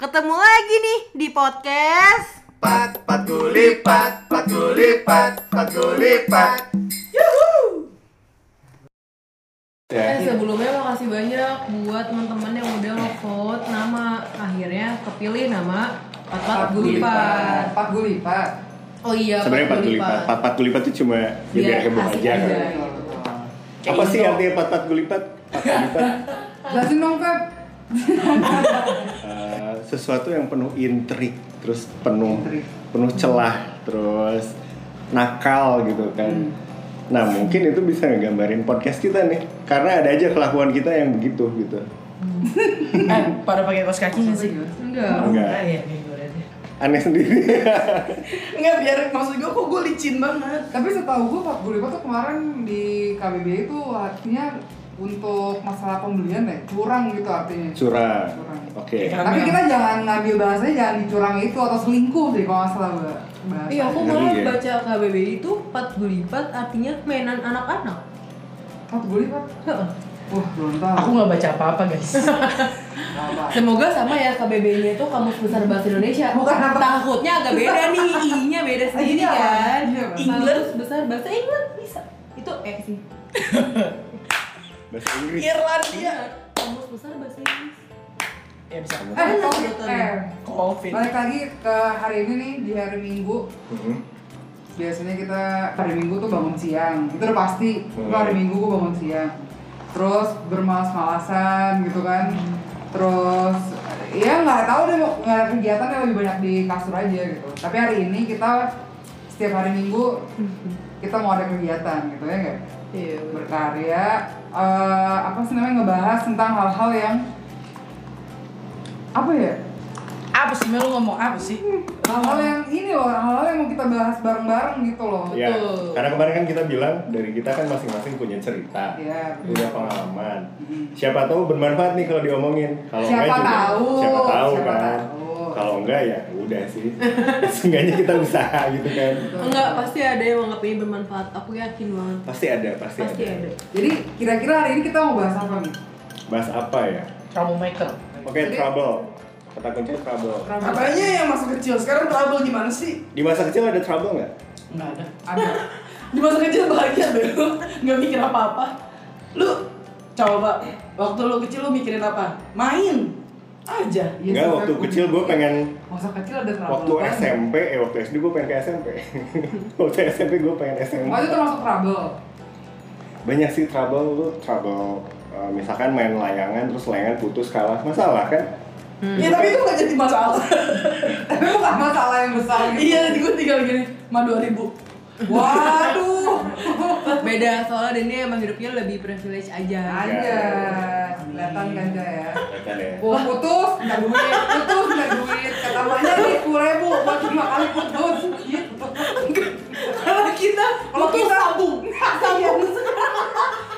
Ketemu lagi nih di podcast Pat, pat gulipat, pat gulipat, pat gulipat. Eh Ya, sebelumnya makasih banyak buat teman-teman yang udah nge-vote nama akhirnya kepilih nama Pat Gulipat. Pak Gulipat. Oh iya, sebenarnya Pat pat gulipat, pat pat gulipat itu cuma ya Biar biar heboh aja aja. kan. Kayak Apa sih intro. artinya pat pat gulipat? Pat gulipat Jelasin dong, Pep. Eh, sesuatu yang penuh intrik, terus penuh Intrik. penuh celah, terus nakal gitu kan. Nah mungkin itu bisa ngegambarin podcast kita nih, karena ada aja kelakuan kita yang begitu gitu. Eh, pada pakai kaos kaki nggak sih? Enggak. Enggak. Ah, iya, iya, deh. Aneh sendiri. Enggak, biar maksud gue kok gue licin banget Tapi setahu gue Pak Gulipat tuh kemarin di KBB itu artinya untuk masalah pembelian deh, curang gitu artinya. Curang. Curang. Oke. Iya. Tapi kita jangan ngambil bahasanya jangan dicurang itu atau selingkuh deh kalau nggak salah Mbak. bahasa. Iya, aku malah ya. baca KBB itu Pat Gulipat artinya mainan anak-anak. Pak Gulipat. Heeh. Wah, belum tahu. Aku nggak baca apa-apa guys. Semoga sama ya KBB-nya itu Kamus Besar Bahasa Indonesia. Bukan apa. Takutnya agak beda nih, I-nya beda sendiri Iya, kan. iya. Kamus Besar Bahasa Inggris bisa. Itu E sih. Bahasa Inggris. Irlandia. Kamus Besar Bahasa Inggris. Ya bisa. Eh, COVID, eh, Covid. balik lagi ke hari ini nih di hari Minggu. Mhm. biasanya kita hari minggu tuh bangun siang. Itu udah pasti. Hmm. Hari minggu gue bangun siang. Terus bermalas-malasan gitu kan. Terus ya nggak tahu deh mau nggak ada kegiatan yang lebih banyak di kasur aja gitu. Tapi hari ini kita setiap hari minggu kita mau ada kegiatan gitu ya nggak? Iya. berkarya eh, apa sih namanya ngebahas tentang hal-hal yang apa ya Apa sih, Mel? Lu ngomong apa sih? hal-hal yang ini loh hal-hal yang mau kita bahas bareng-bareng gitu loh Ya, Betul. karena kemarin kan kita bilang dari kita kan masing-masing punya cerita, ya punya pengalaman. Hmm. Siapa tahu bermanfaat nih kalau diomongin. Kalau Siapa enggak juga, tahu. siapa tahu Siapa kan. tahu. Kalau enggak ya udah sih. Seenggaknya kita usaha gitu kan. Enggak, pasti ada yang menganggap ini bermanfaat. Aku yakin banget. Pasti ada, pasti, Pasti ada. ada. Jadi kira-kira hari ini kita mau bahas apa nih? Bahas apa ya? Troublemaker Oke, Jadi- trouble. Kata kunci trouble. Apanya yang masa kecil? Sekarang trouble gimana sih? Di masa kecil ada trouble nggak? Nggak ada Ada. Di masa kecil bahagia deh lu Nggak mikir apa-apa Lu coba Waktu lu kecil lu mikirin apa? Main Aja Iya, Enggak, waktu aku- kecil gue pengen Masa kecil ada trouble waktu banget. SMP, eh waktu SD gue pengen ke SMP. waktu SMP gue pengen SMP. Oh itu termasuk trouble. banyak sih trouble lu trouble uh, misalkan main layangan terus layangan putus kalah masalah kan Ya tapi itu nggak jadi masalah Tapi bukan masalah yang besar gitu. Iya gue tinggal gini Ma 2000 Waduh. Beda soalnya dan dia emang hidupnya lebih privilege aja. Aja. Kelihatan ganja ya. Kelihatan ya Gua putus, minta duit, putus, minta duit. Kata mamanya nih sepuluh ribu buat lima kali putus. Gitu. Kalau kita Kalau kita- sambung Sambung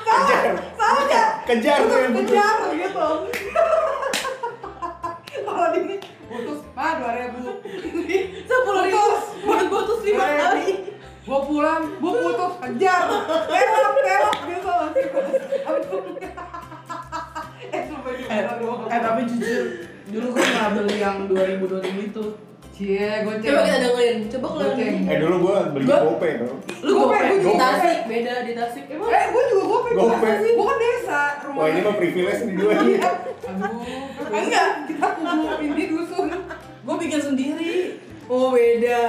kejar Salah kejar tuh yang putus Kejar gitu. Kalau ini putus, mah. Sepuluh ribu buat putus lima Dua kali. Gua pulang, gua putus, kejar. Terok, terok gitu. Eh, sumpah juga. eh, eh tapi jujur Dulu gue pernah beli yang 2000 itu Cie, gue cek. Coba kita dengerin. Coba kalian. eh dulu gua beli gope tuh Lu gope pengen- di gua Tasik, beda di Tasik. Emang Eh, gue juga gue Gope. sih. Gue kan desa rumah. wah ini mah privilege nih dua nih Aduh, Enggak. Kita kubu ini dusun. Gue bikin sendiri Oh beda,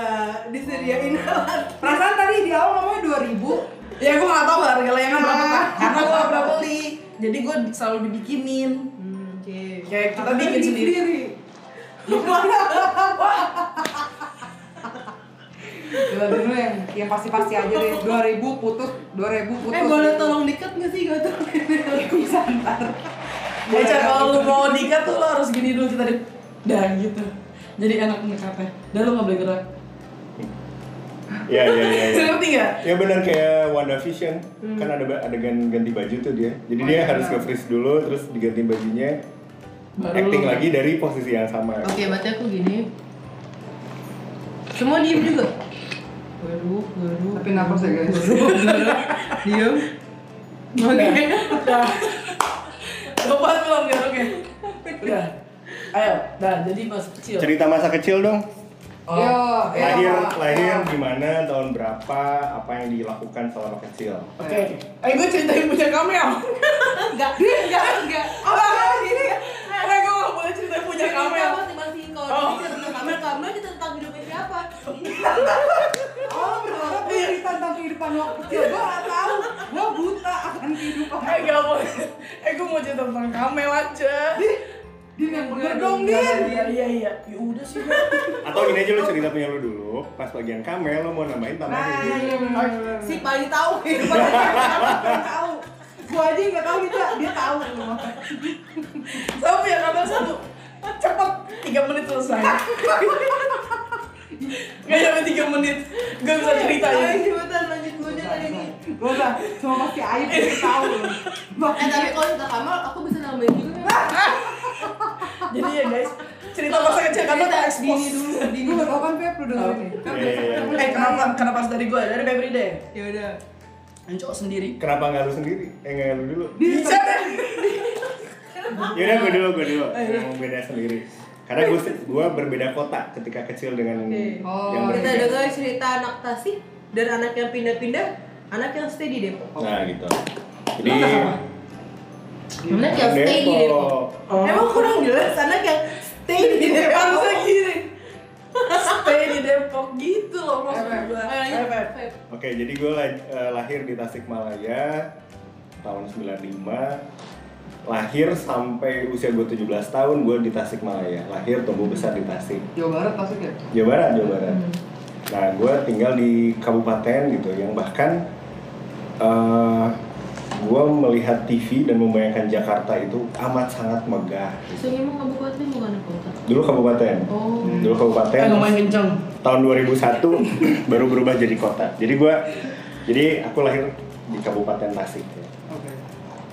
disediain alat. Perasaan tadi di awal ngomongnya 2000 Ya gue gak tau harga layangan berapa kan Karena gue gak pernah beli Jadi gue selalu dibikinin Hmm, oke. Kayak kita bikin sendiri Coba dulu yang yang pasti-pasti aja deh. 2000 putus, 2000 putus. Eh boleh tolong dikat nggak sih gak tuh? bisa ntar. Ya kalau lu mau nikah tuh lo harus gini dulu kita deh Dah gitu Jadi enak ngekatnya Dah lu gak boleh gerak ya ya ya ya Ngerti gak? ya benar kayak WandaVision kan ada adegan ganti baju tuh dia jadi Oh, dia iya. harus nge-freeze dulu terus diganti bajunya Baru acting lagi dari posisi yang sama Oke, berarti aku gini. Semua diem juga. Waduh, waduh. Tapi nafas ya guys. Diem. Oke. Udah Udah puas belum ya? Oke Udah Ayo, nah jadi masa kecil. Cerita masa kecil dong. Oh. Yo, yo, lahir Pak. lahir Yo. di mana, tahun berapa, apa yang dilakukan selama kecil. Oke, eh gue ceritain punya kamel. Enggak, enggak, enggak. Apa? Karena gue gak boleh ceritain punya kamel. masing-masing kalau Oh. kamel, kamel kita tentang hidupnya siapa? Oh, cerita tentang kehidupan waktu kecil. Gue gak tahu. Gue buta akan kehidupan. Eh gak boleh. Eh gue mau cerita tentang kamel aja. Din yang bener Enggak dong, enggak, Din. Iya iya iya. Ya udah sih. Atau ini aja lu cerita punya lu dulu, pas bagian kamel lu mau nambahin Nah, tambahin. iya bener. Si paling tahu Gak tahu. Gue aja gak tahu dia, dia tahu. Sama punya kamel satu. Cepet, 3 menit selesai. Gak nyampe 3 menit. Gak bisa cerita Ayo ya. cepetan lanjut gue aja kali ini. Gue udah, cuma pasti aib dia tahu. Eh tapi kalau cerita kamel, aku bisa nambahin juga kan? Jadi ya guys, cerita masa kecil Cerita tak dini expose. dulu, dini Gue dulu. gak tau kan Pep, lu dengerin nih. Kan Iya, iya, iya. Eh kenapa kenapa harus dari gue? Dari Febri deh. Ya udah. Yang cowok sendiri. Kenapa nggak lu sendiri? Eh nggak lu dulu. Bisa deh. Yaudah gue dulu, gue dulu. Yang beda sendiri. Karena gue gue berbeda kota ketika kecil dengan Oke. Oh, yang Kita berbeda. dengar cerita anak Tasik dan anak yang pindah-pindah, anak yang stay di Depok. Nah gitu. Jadi anak yang stay di Depok. Oh. Emang kurang jelas anak yang stay di Depok. harusnya gini. Stay di Depok gitu loh maksud gue. Feb. Oke, jadi gue lahir di Tasikmalaya tahun 95 lahir sampai usia gue 17 tahun gue di Tasikmalaya lahir tumbuh besar di Tasik Jawa Barat Tasik ya? Jawa Barat Jawa Barat nah gue tinggal di kabupaten gitu yang bahkan eh gue melihat TV dan membayangkan Jakarta itu amat sangat megah So emang kabupaten bukan kota? dulu kabupaten Oh. dulu Eh kabupaten ngomongin kenceng. tahun 2001 baru berubah jadi kota jadi gue jadi aku lahir di kabupaten Tasik.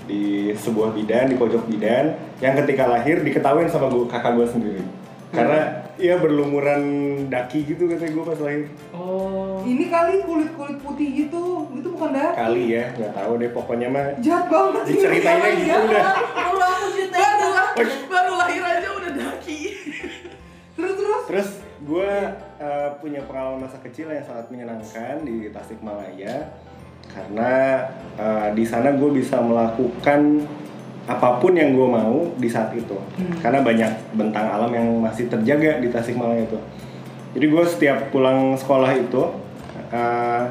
Di sebuah bidan di pojok bidan yang ketika lahir diketahuin sama gua, kakak gue sendiri karena ya berlumuran daki gitu katanya gue pas lahir Oh. Ini kali kulit-kulit putih gitu, itu bukan darah. kali ya nggak tahu deh pokoknya mah Jahat banget sih. diceritainnya gitu Jahat. udah Kalau aku ceritain Baru, baru lahir aja udah daki. Terus terus. terus gue uh, punya pengalaman masa kecil yang sangat menyenangkan di Tasikmalaya karena uh, di sana gue bisa melakukan apa pun yang gue mau di saat itu. Karena banyak bentang alam yang masih terjaga di Tasikmalaya itu. Jadi gue setiap pulang sekolah itu uh,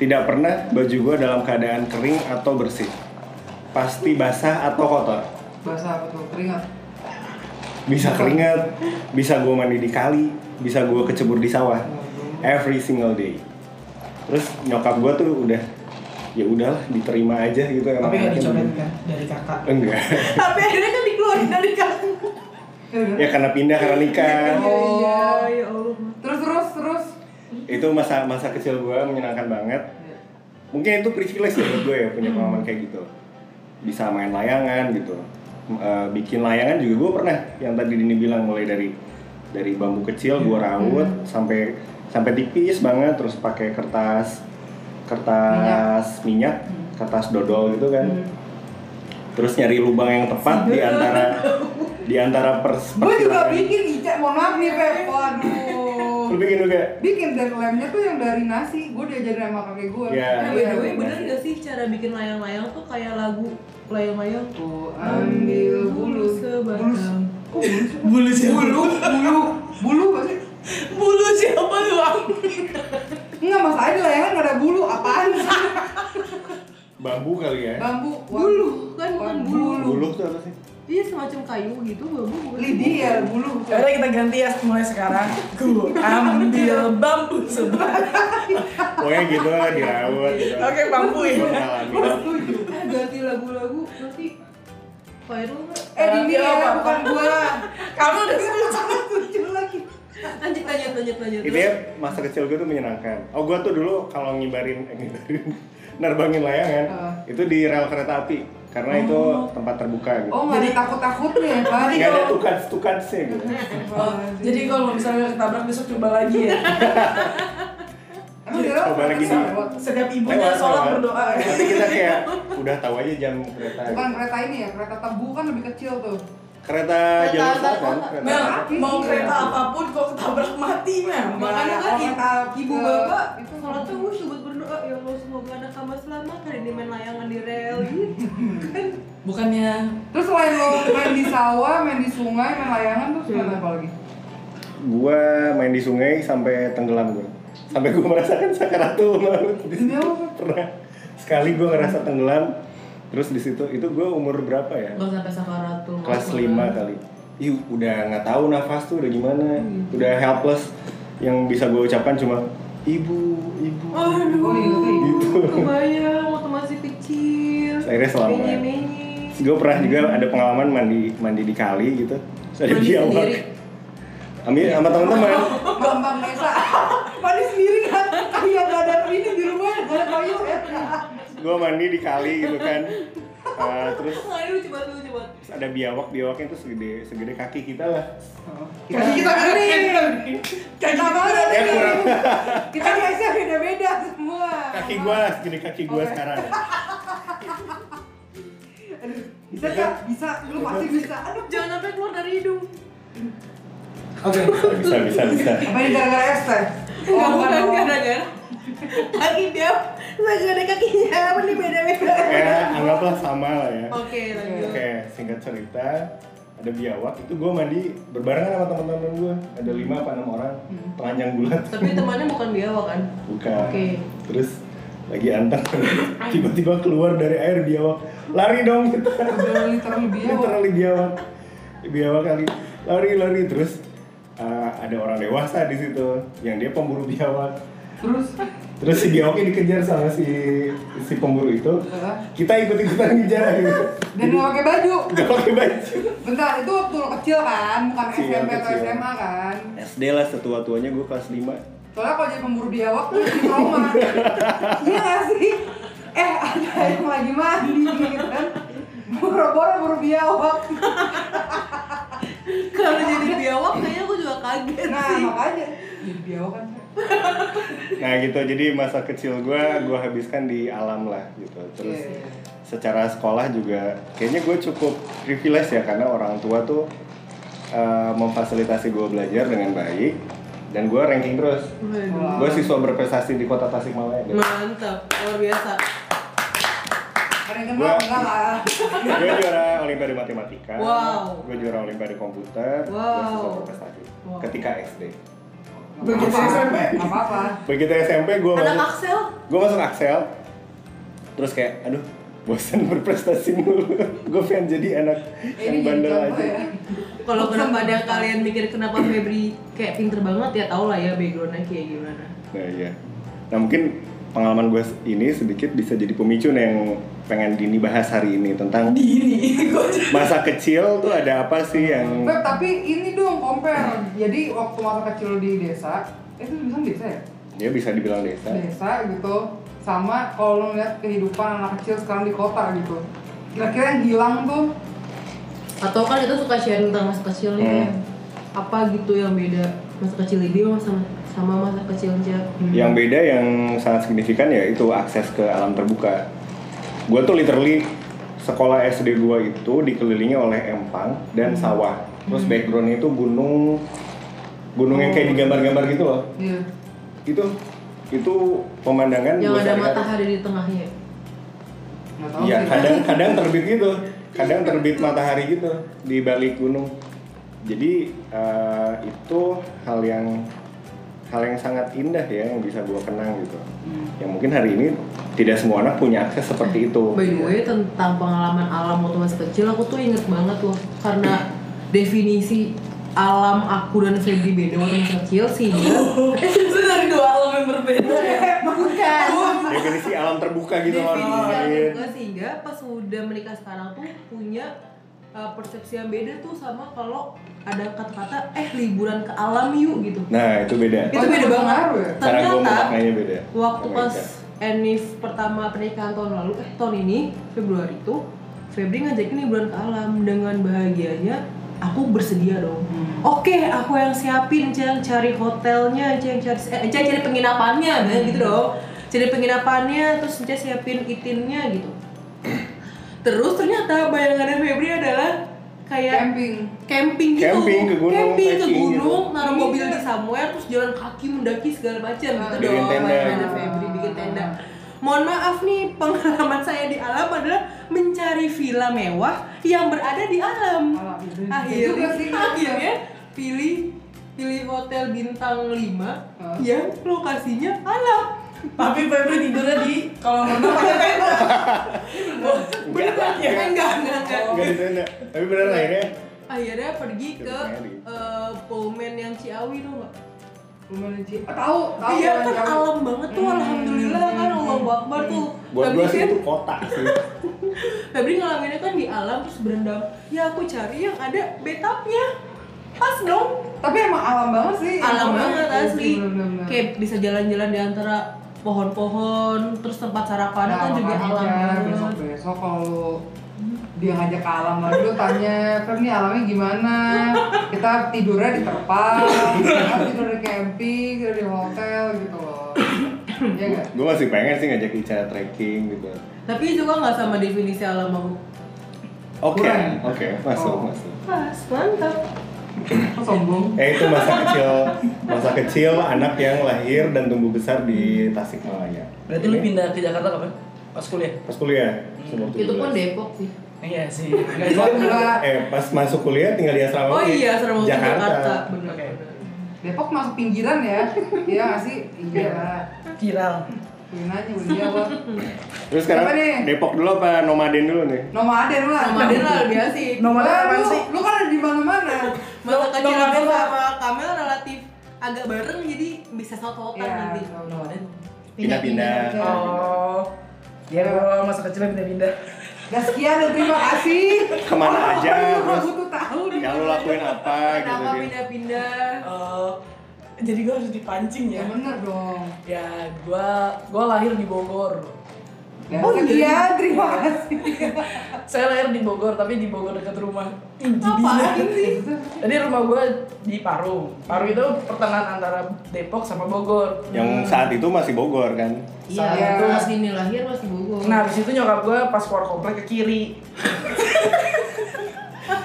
tidak pernah baju gue dalam keadaan kering atau bersih. Pasti basah atau kotor. Bahasa apa tuh? Keringat. bisa keringat. bisa gue mandi di kali bisa gue kecebur di sawah every single day. Terus nyokap gue tuh udah ya udahlah diterima aja gitu emang. Tapi nggak dicoret kan dari kakak. enggak. Tapi akhirnya kan dikeluarin dari kamu. ya karena pindah karena nikah. Oh, ya Allah. Terus terus terus. itu masa masa kecil gue menyenangkan banget. Mungkin itu privilege ya buat gue ya punya pengalaman kayak gitu. Bisa main layangan gitu. Eh, bikin layangan juga gue pernah yang tadi Dini bilang mulai dari dari bambu kecil gue rawut sampai sampai tipis banget terus pakai kertas kertas minyak, kertas dodol gitu kan terus nyari lubang yang tepat di antara di antara pers Gue juga bikin Ica, mohon maaf nih Pep. Waduh. lu bikin juga Bikin dan lemnya tuh yang dari nasi. Gue diajarin sama kakek gue. Ya. Nah, by the way, bener gak sih cara bikin layang-layang tuh kayak lagu layang-layang? Tuh, ambil bulu. Bulu. sebatang. Kok bulu sih? Bulu siapa? Bulu, bulu, bulu gak sih? Bulu siapa lu? Bang? Enggak masalah di layangan gak ada bulu, apaan sih? bambu kali ya Bambu, Bulu, kan bukan bulu. bulu tuh apa sih Iya semacam kayu gitu, bambu bukan Lidi ya, bulu. Yaudah kita ganti ya mulai sekarang. Gue ambil bambu sebelah. pokoknya gitu lah dirawat gitu Oke bambu ya. Ngalamin. Eh ganti lagu-lagu nanti viral? Eh, Dini Ambil ya, bukan gua. Kamu udah setuju. Lagi. Lanjut, lanjut, lanjut, lanjut. ini ya, masa kecil gue tuh menyenangkan oh gue tuh dulu kalau ngibarin eh, ngibarin nerbangin layangan Ah. itu di rel kereta api karena itu tempat terbuka gitu Oh, ada takut-takutnya kan? nggak ada tukats tukatsnya gitu Oh, jadi kalau misalnya ketabrak besok coba lagi ya. Dia Coba lagi lewat? Setiap ibunya sholat berdoa ya. Nanti kita kayak udah tahu aja jam kereta Bukan kereta ini ya, kereta tebu kan lebih kecil tuh. Kereta jalur selatan Mel, mau kereta apa pun kok ketabrak mati Mel. Makanya kan ibu, bapak itu sholat tuh wush buat berdoa. Ya Allah semoga anak kamu selamat. Hari ini main layangan di rel. Gitu kan Bukannya Terus selain lo main di sawah, main di sungai, main layangan terus main apa lagi? gua main di sungai sampai tenggelam gua. Sampai gua merasakan sakaratul maut pernah sekali gua ngerasa tenggelam terus di situ itu gua umur berapa ya? Nggak sampai sakaratul maut kelas. 5 kali. Ih, udah nggak tahu nafas tuh udah gimana. Udah helpless. Yang bisa gue ucapkan cuma ibu ibu. Aduh Oh, iya, kayak gitu. kebayang waktu masih kecil. Akhirnya selamat. menye gue pernah juga ada pengalaman mandi mandi di kali gitu. Mandi biawak sendiri? Ambil sama teman-teman. Gampang Nesa. Mandi sendiri kan? Kayak gak ada ini di rumah, gak ada payung ya. Gue mandi di kali gitu kan Eh, terus ada biawak biawaknya tuh segede segede kaki kita lah kaki kita beda nih. Kaki Kita Ya, kurang. Kita biasa beda-beda semua. kaki gue lah segede kaki gue Oke. sekarang Aduh, bisa gak? Bisa, lu pasti bisa. Aduh, Jangan sampai keluar dari hidung. Oke. bisa bisa bisa apa ini gara-gara es teh? Oh, bukan gara-gara kaki dia ada kakinya apa nih beda-beda. ya anggaplah sama lah ya. Oke lanjut. Oke, singkat cerita ada biawak itu gue mandi berbarengan sama teman-teman gue ada lima apa enam orang telanjang bulat. Tapi temannya bukan biawak kan? bukan. Oke. terus lagi anteng tiba-tiba keluar dari air biawak. Lari dong. Kita literally biawak. literally biawak. Biawak kali. Lari lari. Terus uh, ada orang dewasa di situ yang dia pemburu biawak. Terus, terus si biawaknya dikejar sama si si pemburu itu kita ikut ikutan ngejar gitu dan gak pakai baju. gak pakai baju Bentar, itu waktu lo kecil kan? Bukan SMP atau kecil. SMA kan? SD lah setua tuanya gue kelas 5 Soalnya kalau jadi pemburu biawak tuh jadi trauma Iya gak sih? Eh ada yang lagi mandi gitu kan Boro-boro buru biawak Kalau jadi biawak kayaknya aku juga kaget Nah sih. makanya Jadi biawak kan Nah gitu, jadi masa kecil gue, gue habiskan di alam lah gitu Terus Iya, iya. secara sekolah juga, kayaknya gue cukup privilege ya Karena orang tua tuh eh, memfasilitasi gue belajar dengan baik Dan gue ranking terus Waduh. Gue siswa berprestasi di kota Tasikmalaya gitu. Mantap, luar biasa. Ada yang kenal enggak lah Gue juara olimpiade matematika Wow. Gue juara olimpiade komputer Gue Wow. siswa berprestasi Wow. Ketika SD Begitu SMP. Gak apa-apa Begitu SMP gue Anak masuk Axel? gue masuk Axel terus kayak aduh bosan berprestasi mulu gue pengen jadi anak Eh, yang bandel aja ya Kalau kenapa ada kalian mikir kenapa Febri kayak pinter banget ya tau lah ya backgroundnya kayak gimana. nah iya nah mungkin pengalaman gue ini sedikit bisa jadi pemicu nih yang pengen Dini bahas hari ini tentang Dini. Masa kecil tuh ada apa sih yang Beb, tapi ini dong compare Jadi waktu masa kecil di desa Eh itu bilang desa ya? ya bisa dibilang desa desa gitu sama kalau lo ngeliat kehidupan anak kecil sekarang di kota gitu kira-kira yang hilang tuh Atau kan itu suka sharing tentang masa kecilnya Hmm. Apa gitu yang beda masa kecil dia sama sama masa kecilnya. yang beda yang sangat signifikan ya itu akses ke alam terbuka. Gue tuh literally sekolah SD gue itu dikelilingi oleh empang dan sawah. Terus backgroundnya itu gunung gunung yang kayak digambar-gambar gitu loh. Iya. Itu itu pemandangan Yang ada matahari di tengahnya. Iya, sih. kadang kadang terbit gitu. Kadang terbit matahari gitu di balik gunung. Jadi eh, itu hal yang hal yang sangat indah ya yang bisa gua kenang gitu. Hmm. Yang mungkin hari ini tidak semua anak punya akses seperti itu. By the way tentang pengalaman alam waktu masih kecil aku tuh inget banget loh karena definisi alam aku dan Febri beda waktu masih kecil sehingga itu dari dua alam yang berbeda ya. bukan Definisi alam terbuka gitu loh. definisi alam Iya. terbuka sehingga pas udah menikah sekarang tuh punya uh, persepsi yang beda tuh sama kalau ada kata-kata eh liburan ke alam yuk gitu Nah, itu beda. itu Oh, itu beda banget ya? Cara gua ternyata beda. waktu sama pas. Enif pertama pernikahan tahun lalu eh tahun ini Februari itu Febri ngajakin liburan ke alam dengan bahagianya aku bersedia dong Hmm. oke aku yang siapin Cang cari hotelnya Cang cari eh, Cang cari penginapannya dan gitu dong cari penginapannya terus Cang siapin itinnya gitu terus ternyata bayangannya Febri adalah kayak Camping. camping gitu Camping ke gunung, camping ke trekking gunung gitu. naruh Iya. mobil di somewhere terus jalan kaki mendaki segala macam gitu Bikin dong tenda. ada Febri bikin tenda mohon maaf nih pengalaman saya di alam adalah mencari villa mewah yang berada di alam Alam, itu- itu akhirnya juga sih. akhirnya pilih pilih hotel bintang 5 Hah? yang lokasinya alam Tapi Febri tidurnya di kalau Mona pakai tenda. Enggak, ya enggak enggak enggak enggak di tenda. Tapi benar akhirnya akhirnya pergi ke Mary. eh, Pullman yang Ciawi tuh nggak Lumayan sih. Ah, Tahu, tahu. iya kan jauh. alam banget tuh Hmm. alhamdulillah kan Allah Akbar tuh buat Febri gua sih kan itu kota sih. Febri ngalaminnya kan di alam terus berendam ya aku cari yang ada betapnya pas dong Tapi emang alam banget sih. alam Emang banget iya asli kayak bisa jalan-jalan di antara pohon-pohon terus tempat sarapan Nah, kan juga alam banget. besok besok kalau lu dia ngajak ke alam lagi lu tanya Feb nih alamnya gimana? Kita tidurnya di terpal kita tidur di camping tidur di hotel gitu loh. Ya enggak Gue masih pengen sih ngajak Ica trekking gitu. tapi juga nggak sama definisi alam aku Oke, oke, masuk, Oh. masuk. pas mantap sombong Eh itu masa kecil, masa kecil anak yang lahir dan tumbuh besar di Tasikmalaya. Berarti lu pindah ke Jakarta kapan? Pas kuliah. Pas kuliah, umur itu pun 17. Depok sih Iya sih. Enggak Eh pas masuk kuliah tinggal di asrama oh iya serem Jakarta. Jakarta bener Oke. Depok masuk pinggiran ya iya nggak sih iya Viral. Aja boleh jawab Terus sekarang Apa nih? Depok dulu apa nomaden dulu nih? nomaden lah Nomaden lah lebih asik Nomaden lu, sih? lu kan ada di mana-mana Masa kecil nomaden aku sama Kamel relatif agak bareng jadi bisa satu-satuan Iya, nanti Nomaden. Pindah-pindah. Oh. Ya gua masa kecilnya pindah-pindah. Gak sekian dan terima kasih Ke mana aja, Aduh, terus Aku tuh tahu yang lu lakuin apa gitu kenapa gitu. pindah-pindah Eh, jadi gua harus dipancing Ya ya. bener dong Ya, gua gua lahir di Bogor. Ya, Oh, sekian, iya. terima kasih Saya lahir di Bogor, tapi di Bogor dekat rumah. Apaan sih? Jadi rumah gua di Parung. Parung itu pertengahan antara Depok sama Bogor. Yang saat itu masih Bogor kan? Iya, Saya- itu masih ini lahir masih Bogor. Nah, di situ nyokap gua pas keluar komplek ke kiri.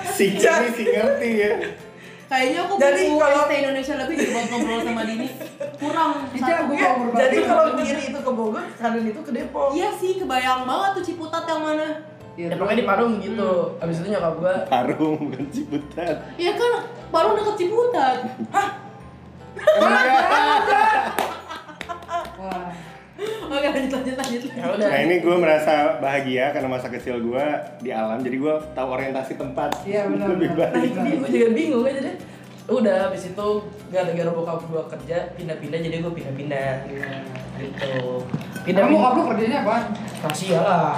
Si Kiri si ngerti ya. Kayaknya aku Jadi butuh kalau- ST Indonesia lebih di buat ngobrol sama Dini. Kurang Iya, Ya, mau berbagi. jadi kalau kiri itu ke Bogor, kanan itu ke Depok. Iya sih, kebayang banget tuh Ciputat yang mana. Ya, Ya pokoknya di Parung gitu. Abis itu nyokap gua Parung bukan Ciputat. Iya kan, Parung deket Ciputat. Wah, Oke lanjut lanjut lanjut. ya udah. Nah ini gue merasa bahagia karena masa kecil gue di alam, jadi gue tahu orientasi tempat Iya, benar, lebih benar. Nah baik. itu dia, gue juga bingung kan jadi udah habis itu gara-gara bokap gue kerja pindah-pindah jadi gue pindah-pindah gitu pindah kamu kamu kerjanya apa? rahasia lah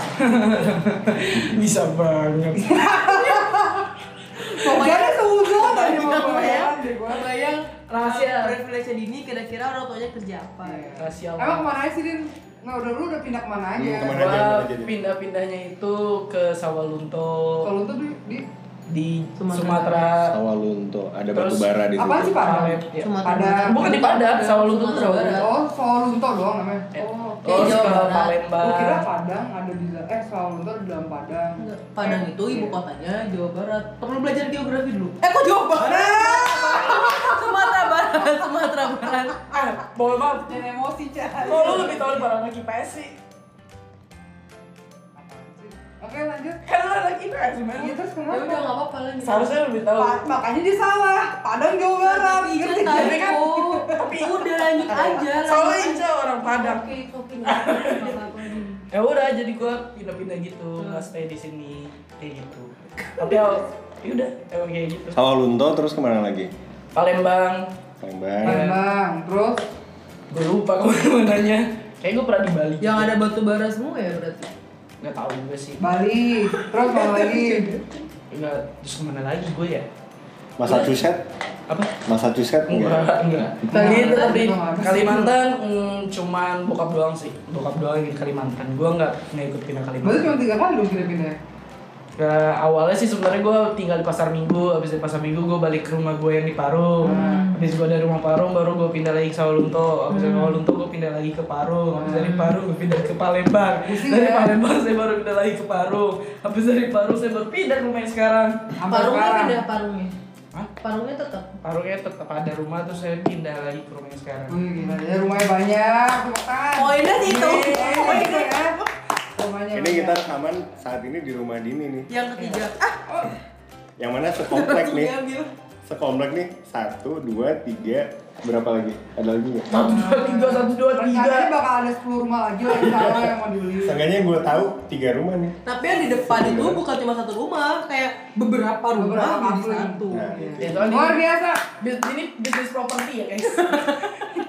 bisa banget Pokoknya seuzon aja mau Kebayang, kebayang Rahasia. uh, privilege Dini kira-kira orang tuanya kerja apa. Iya. rahasia Emang ke mana sih, Din? Nah, udah lu udah pindah ke mana aja? Hmm, ke mana? aja, ke mana aja, Din? pindah-pindahnya itu ke Sawalunto tuh di, di di Sumatera. Sumatera, Sawalunto, ada Terus, batu bara di situ. apaan sih, Pak? Ya. Barat. Bukan di Padang, Sawalunto tuh Sumatera Sawalunto. Barat. Oh, Sawalunto doang namanya. Ya. Oh, terus Jawa ke Barat. Palembang Gua kira Padang ada di dalam eh Sawalunto ada di dalam Padang. Padang itu ibu kotanya Jawa Barat. Perlu belajar geografi dulu. Eh kok Jawa Barat? Sumatera Barat, Sumatera Barat. ah boleh banget Jangan emosi, Cah. kok lu lebih tahu daripada anak IPS sih Oke, lanjut. kan lu anak IPS gimana Iya, terus Ya udah kenapa? nggak apa-apa lah. seharusnya lebih tahu Pa- makanya dia salah. Padang Jawa Barat. Iya kan Jadi kan tapi udah lanjut aja. soalnya lanjut Ica orang. Padang Oke, nggak apa-apa. ya udah jadi gua pindah-pindah gitu nggak stay di sini kayak gitu tapi ya ya udah emang kayak gitu Sawalunto terus ke mana lagi? Palembang Palembang. Palembang, terus gue lupa ke mana-mananya kayak gue pernah di Bali Yang ada batu bara semua ya berarti. Nggak tahu juga sih Bali, terus mana lagi? nggak terus ke mana lagi gue ya Massachusetts? apa Massachusetts enggak? enggak enggak gitu juga nggak bisa. Kalimantan mm, cuman bokap doang sih bokap doang di Kalimantan gue nggak nggak ikut pindah Berarti Kalimantan cuma tiga kali dong pindah-pindah. Nah, awalnya sih sebenarnya gue tinggal di pasar minggu, habis dari pasar minggu gue balik ke rumah gue yang di Parung, habis gue dari rumah Parung baru gue pindah lagi ke Sawalunto, habis dari Sawalunto gue pindah lagi ke Parung, habis dari Parung gue pindah ke Palembang, dari Palembang saya baru pindah lagi ke Parung, habis dari Parung saya baru pindah ke rumah yang sekarang. Parungnya sekarang. pindah parungnya. Hah? Parungnya tetap. Parungnya tetap ada rumah terus saya pindah lagi ke rumah yang sekarang. Wih, ya rumahnya banyak, tepuk tangan. Poinnya itu. Iya, Poinnya. Rumahnya Ini kita rekaman saat ini di rumah Dini nih. Yang ketiga. Ah, Yang mana sekomplek nih? Sekomplek nih satu, dua, tiga, berapa lagi? Ada lagi nggak? Satu dua tiga satu dua Rencananya tiga. bakal ada 10 rumah lagi lah yang mau dibeli. Seenggaknya gue tahu tiga rumah nih. Tapi yang di depan itu bukan cuma satu rumah, kayak beberapa rumah Beberapa jadi satu. Nah. Ya, Luar ini, biasa. ini bisnis properti ya guys.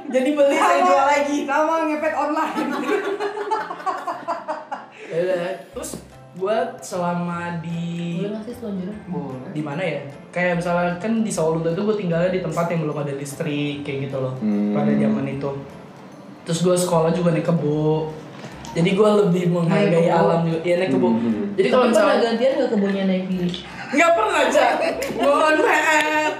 Jadi beli saya jual lagi. Sama ngepet online. Ya terus gue selama di Boleh di mana ya? Kayak misalnya kan di Sawalunto itu gue tinggalnya di tempat yang belum ada listrik kayak gitu loh Hmm. pada zaman itu. Terus gue sekolah juga naik kebo. Jadi gue lebih menghargai Naik alam juga. Iya naik kebo. Hmm. Jadi kalau misalnya gantian nggak kebunnya naik di nggak pernah aja, mohon maaf.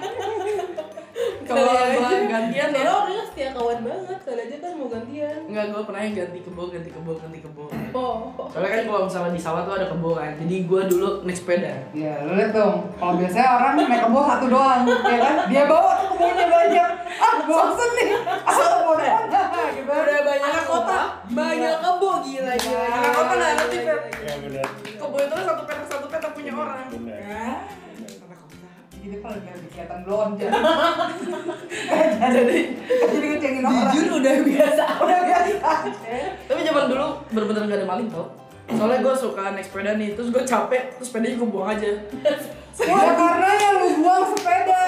Kalau gue gantian ya, Soalnya orangnya setia kawan banget, kali aja kan mau gantian. Enggak, gue pernah yang ganti kebo, ganti kebo, ganti kebo. Oh, Soalnya kan kalau misalnya di sawah tuh ada kebo kan. Jadi gue dulu naik sepeda. Ya, lu lihat dong. Kalau biasanya orang naik kebo satu doang, ya kan? Dia bawa tuh kebonya banyak. Ah, bosen nih. Ah, kebo doang. gitu. udah banyak anak kota, banyak kebo gila gila. Anak kota nggak ngerti, Fer. Ya benar. Kebo itu satu petak satu petak punya orang. Nah, Jadi kalau lagi ada kegiatan belanja. Jadi Jadi ngecengin orang. Jujur udah biasa. Udah biasa. Tapi zaman dulu bener-bener gak ada maling tau Soalnya gue suka naik sepeda nih, terus gue capek, terus sepedanya gue buang aja Ya karena yang lu buang sepeda.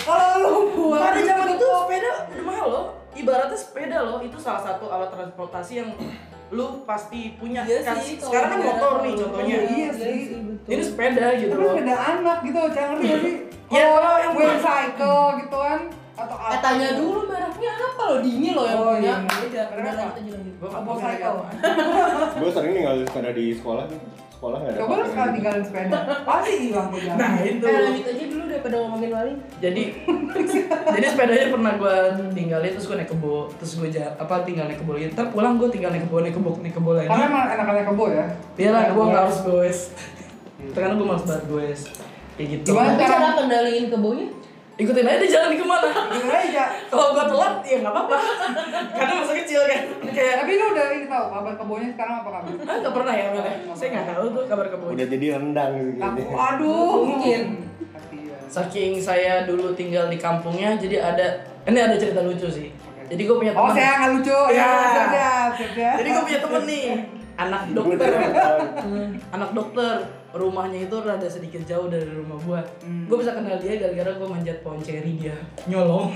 Kalau lu buang Pada zaman itu sepeda udah mahal loh Ibaratnya sepeda loh, itu salah satu alat transportasi yang lu pasti punya Iya kan sih, Sekarang kan motor nih lu- contohnya Iya sih. betul. Ini sepeda gitu Tapi loh sepeda anak gitu, jangan ngerti sih? Ya, kalau yang wheel cycle gitu kan atau apa? Eh tanya dulu mereknya apa lo dini lo yang Oh, punya. iya. Beda. Apa? lanjut lanjut. Gue cycle. Gue sering tinggal sepeda di sekolah nih. Sekolah nggak ada. Coba lu apa-apa sekali gitu. tinggalin sepeda. Pasti hilang tuh jalan. Nah itu Eh lanjut aja dulu daripada ngomongin maling. jadi jadi sepedanya pernah gue tinggalin terus gue naik kebo terus gue ja- apa tinggal naik kebo lagi ntar pulang gue tinggal naik kebo naik kebo naik kebo lagi Karena emang enak-enak kebo ya. iya lah gue nggak harus goes karena gue males banget goes kayak gitu Gimana? Cara kendaliin kebonya? Ikutin aja jalan di ke mana Gitu aja. kalau gue telat ya nggak apa-apa karena masa kecil kan kayak Tapi lu udah ini tahu kabar kebonya sekarang apa kabar? ah nggak pernah ya Mel ya? saya nggak tahu tuh kabar kebo Udah jadi rendang kayaknya. aduh. Mungkin. Saking saya dulu tinggal di kampungnya jadi ada ini ada cerita lucu sih jadi gue punya Oh, teman saya nggak lucu. Ya. Ya, siap, siap, siap, siap. jadi gue punya temen nih anak Gua dokter udah anak dokter rumahnya itu rada sedikit jauh dari rumah gua Hmm. gua bisa kenal dia gara-gara gua manjat pohon ceri dia nyolong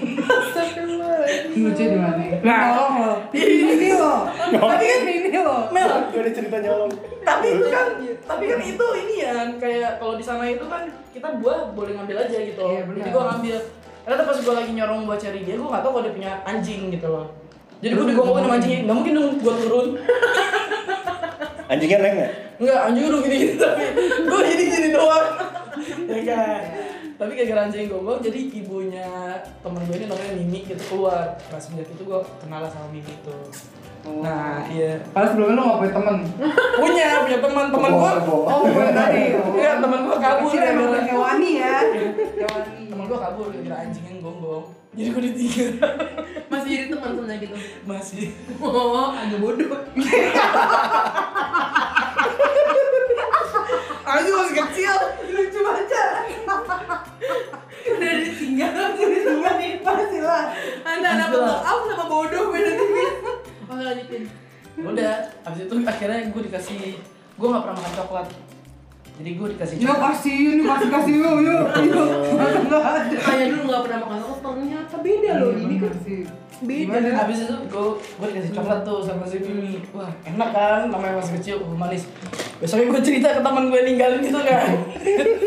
Lucu di mana? Nah. Nolong lo. Ini lo. Tapi kan ini lo. Mel Gak ada cerita nyolong. tapi itu kan tapi kan itu ini ya kayak kalau di sana itu kan kita buah boleh ngambil aja gitu Iya, jadi gua ngambil ternyata pas gua lagi nyorong buat cari dia gua nggak tahu kalau dia punya anjing gitu loh jadi gua digomongin sama anjingnya nggak mungkin dong gua turun Anjingnya naik nggak? Enggak, anjing udah gini-gini tapi gue jadi gini doang. ya kan. Tapi gara-gara anjing gonggong jadi ibunya temen gue ini namanya Mimi gitu keluar. Nah semenjak itu gue kenal sama Mimi itu. Nah iya. Kalau sebelumnya lu nggak punya temen. Punya, punya teman teman gue. Oh, bukan tadi. Iya teman gue kabur Kecil emang gara-gara hewani ya. Hewani. teman gue kabur gara-gara anjing yang gonggong. Jadi gue ditinggal Masih jadi teman sebenarnya gitu. masih. Oh, agak bodoh. Anjing masih kecil. Lucu aja. Udah ditinggal. Ditinggal nih pasti lah. Anda anak bodoh, aku sama bodoh beda tipis. Oke lanjutin. Udah, abis itu akhirnya gue dikasih gue nggak pernah makan coklat. Jadi gue dikasih Ya kasih ini kasih kasih yuk yuk yuk. Nggak ada. Kayak dulu nggak pernah makan kok ternyata beda loh ini kan. sih. Beda. Habis itu gue gue dikasih coklat tuh sama si Mimi. Wah enak kan, namanya masih kecil, uh, manis. Besoknya gue cerita ke teman gue ninggalin gitu kan.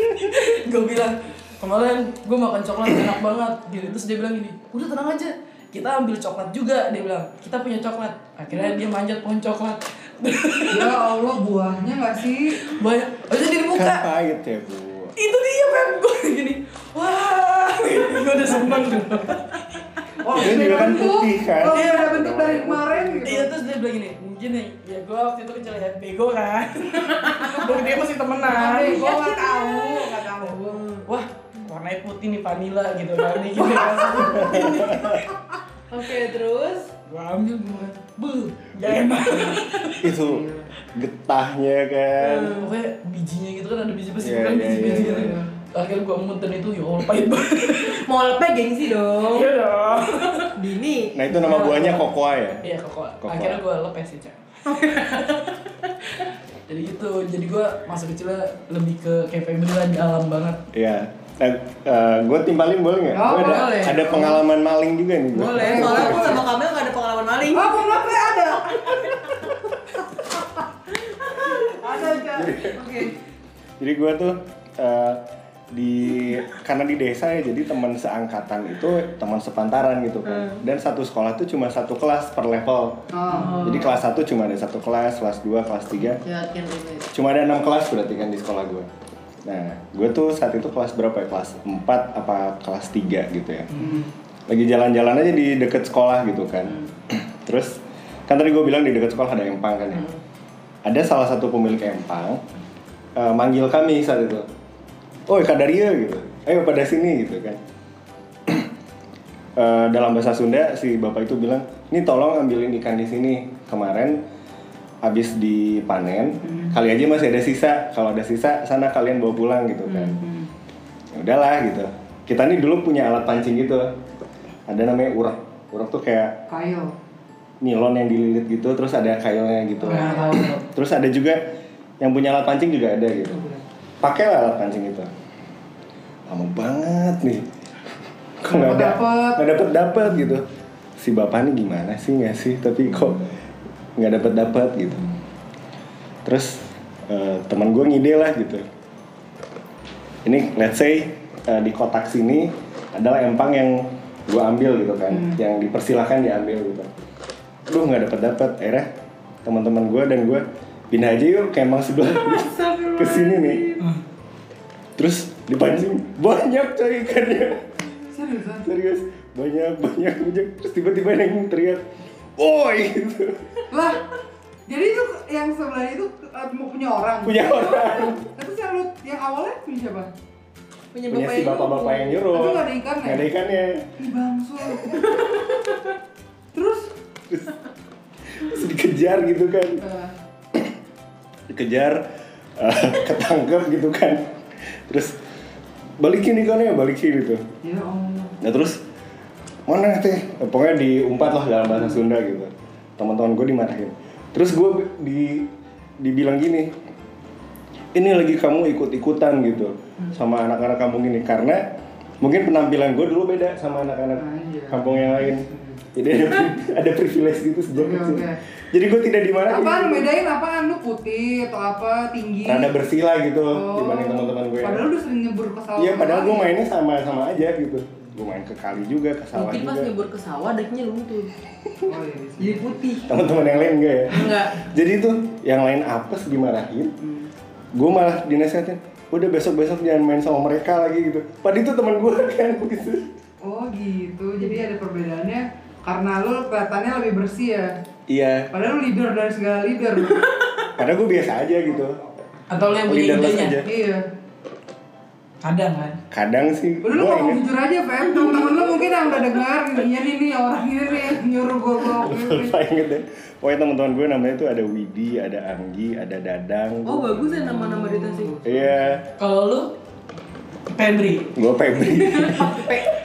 gue bilang kemarin gue makan coklat enak banget. Gitu terus dia bilang gini, udah tenang aja. Kita ambil coklat juga, dia bilang. Kita punya coklat. Akhirnya dia manjat pohon coklat. Ya Allah buahnya gak sih? banyak. Aja di Kan muka pahit ya bu. itu dia Pep gue gini. Wah. Gue udah seneng tuh Oh, Dia juga kan putih kan. Oh, beda bentuk dari kemarin gitu. iya terus dia bilang gini mungkin nih ya gue waktu itu kecil ya bego kan? Gue dia masih temenan. Gue gak tahu, gak tahu. wah warnanya putih nih vanilla gitu kan. Ini gini kan. Oke, terus gue ambil gue bu gak enak Itu getahnya kan. pokoknya bijinya gitu kan ada biji besi Iya, kan iya, biji iya, biji iya. akhirnya gue muntah itu ya Allah pahit banget mau lepek gengsi dong. iya dong Dini. Nah itu nama buahnya kokoa ya. Iya koko. Koko. Akhirnya gue lepes sih cak. jadi gitu. Jadi gue masa kecilnya lebih ke kayak lah di alam banget. Iya. Nah, gue timpalin boleh nggak? Oh, ada, boleh. ada pengalaman maling juga nih. gua. Boleh, soalnya aku sama Kamel gak ada pengalaman maling. Oh, pernah gue ada. ada aja. Oke. Jadi gue tuh eh, di karena di desa ya jadi teman seangkatan itu teman sepantaran gitu kan. Dan satu sekolah tuh cuma satu kelas per level. Oh. Jadi kelas 1 cuma ada satu kelas, kelas 2, kelas 3 Yakin ini. Cuma ada enam kelas berarti kan di sekolah gue. Nah, gue tuh saat itu kelas berapa ya? Kelas 4 apa kelas 3 gitu ya. Lagi jalan-jalan aja di deket sekolah gitu kan. Terus kan tadi gue bilang di deket sekolah ada empang kan ya. Ada salah satu pemilik empang eh, manggil kami saat itu. Oh, Kadaria gitu. Ayo pada sini gitu kan. Eh, dalam bahasa Sunda si bapak itu bilang, "Ini tolong ambilin ikan di sini. Kemarin habis dipanen, kali aja masih ada sisa. Kalau ada sisa, sana kalian bawa pulang gitu kan." Ya udahlah gitu. Kita nih dulu punya alat pancing gitu. Ada namanya urak. Urak tuh kayak Kayu. nilon yang dililit gitu, terus ada kailnya gitu. Nah. Terus ada juga yang punya alat pancing juga ada gitu. Pakailah alat pancing itu. Lama banget nih. Kok nggak Dapet. nggak dapet dapet gitu. Si bapak nih gimana sih nggak sih? Tapi kok nggak dapet dapet gitu. Terus eh, teman gue ngide lah gitu. Ini let's say eh, di kotak sini adalah empang yang gue ambil gitu kan, yang dipersilahkan diambil gitu. Aduh nggak dapet dapet, akhirnya teman-teman gue dan gue pindah aja yuk ke empang sebelah ke sini nih. Terus dipancing banyak coy ikannya serius banyak banyak banyak terus tiba-tiba ada yang teriak woi gitu Lah, jadi itu yang sebelah itu mau punya orang. punya orang Terus yang lu yang awalnya punya siapa? Punya punya si yang bapak-bapak yang nyuruh Tapi nggak ada ikannya? nggak ada ikannya Ih bangsul. Terus terus dikejar gitu kan eh, dikejar eh, ketangkep gitu kan terus balikin ikannya balikin gitu ya Allah. nah terus mana teh? Pokoknya diumpat lah dalam bahasa Sunda gitu. Teman-teman gue dimarahin. Terus gue di dibilang gini ini lagi kamu ikut-ikutan gitu sama anak-anak kampung ini. Karena mungkin penampilan gue dulu beda sama anak-anak Anjir. kampung yang lain. Jadi ada, ada privilege gitu sejak Oke, kecil oke. jadi gue tidak dimarahin. Apaan bedain apaan? Lu putih atau apa? Tinggi? rada bersih lah gitu Oh. dibanding teman-teman gue Padahal udah sering nyebur ke sawah. Iya padahal gue mainnya sama-sama aja gitu Gue main ke kali juga, ke sawah Mungkin pas nyebur ke sawah deknya luntur. Oh iya. Jadi putih. Teman-teman yang lain enggak ya? Enggak. Jadi tuh yang lain apes dimarahin Gue malah dinasehatin Udah besok-besok jangan main sama mereka lagi gitu Padahal itu teman gue kan gitu Oh gitu. Jadi ada perbedaannya karena lu kelihatannya lebih bersih ya. Iya, Padahal lu leader dari segala leader. padahal gue biasa aja gitu Atau lu yang punya idenya? iya. Kadang kan. Kadang sih lu gue ngomong jujur aja, Feb. Temen-temen lu mungkin yang udah dengar, iya nih nih orang ini nyuruh gue gue. Lupa inget deh Pokoknya teman-teman gue namanya tuh ada Widi, ada Anggi, ada Dadang Oh bagus ya nama-nama di tasik. Iya, Kalau lu Febri. gue Febri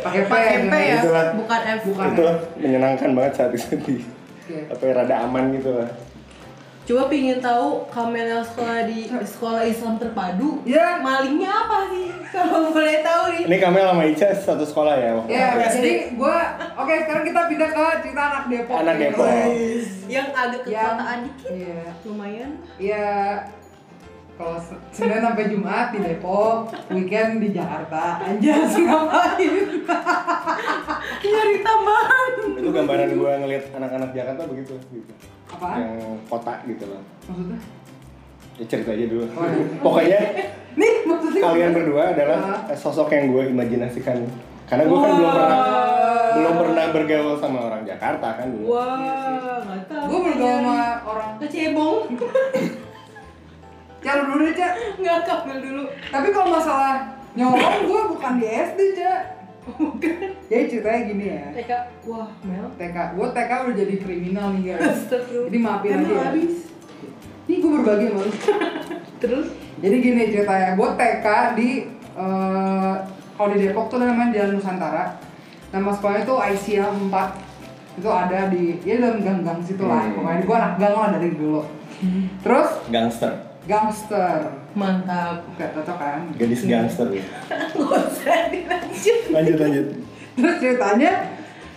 Pakai P Pakai P ya, Itulah. bukan F. Bukan. Itu menyenangkan banget saat itu di Oke. Apa ya, rada aman gitu lah Coba pingin tahu Kamel yang sekolah di sekolah Islam terpadu. Ya. Malingnya apa sih? Kalau boleh tahu nih. Ini Kamel sama Ica satu sekolah ya waktu Ya, itu? jadi gue, oke sekarang kita pindah ke cerita anak Depok. Anak nih. Depok. Yang agak ke Yang- kotaan dikit. Iya. Lumayan. Iya. Kalau Se- Senin sampai Jumat di Depok, weekend di Jakarta. Anjas ngapain? Nyari tambahan. Itu gambaran gue ngeliat anak-anak Jakarta begitu gitu. Apaan? yang kota gitu loh Maksudnya? ya cerita aja dulu Oh, iya. pokoknya Nih, maksudnya kalian berdua adalah Ah. sosok yang gue imajinasikan karena gue kan belum pernah belum pernah bergaul sama orang Jakarta kan dulu Wah, nggak tahu. Gue bergaul sama orang kecebong. Calon dulu deh, Cak Nggak kamel dulu. Tapi kalau masalah nyolong, gue bukan di SD, Cak Bukan Jadi ceritanya gini ya TK, wah Mel. TK, gue TK udah jadi kriminal nih guys. Jadi maafin aja ya. habis. Ini gue berbagi sama lu Terus? Jadi gini ceritanya, gue TK di eh kalau di Depok tuh namanya Jalan Nusantara. Nama sekolahnya tuh Aisyah 4 itu ada di ya dalam gang-gang situ lah. Hmm. Pokoknya gue anak gang lah dari dulu. Terus gangster gangster, Mantap. kayak cocok kan? gadis gangster Nggak usah dilanjut. lanjut lanjut Terus ceritanya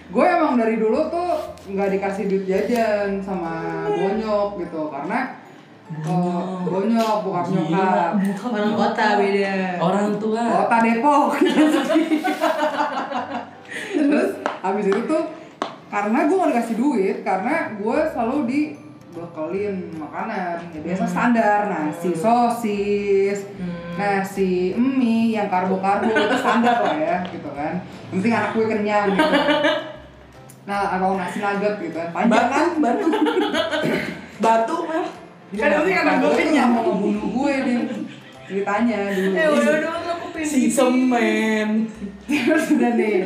gue emang dari dulu tuh nggak dikasih duit jajan sama bonyok gitu karena eh, bonyok bukan nyokap Orang kota beda. Orang tua. kota Depok terus habis itu tuh karena gue gak dikasih duit karena gue selalu di bekelin makanan. Ya biasa standar. Nasi sosis nasi mie yang karbo karbo itu standar lah ya gitu kan. Yang penting anak gue kenyang gitu. Nah atau nasi nugget gitu kan. Panjang kan? batu. Batu mah kan Iya, nanti kan gue kenyang. mau ngebunuh gue nih ceritanya dulu. Eh udah pengen Si semen. terus udah nih.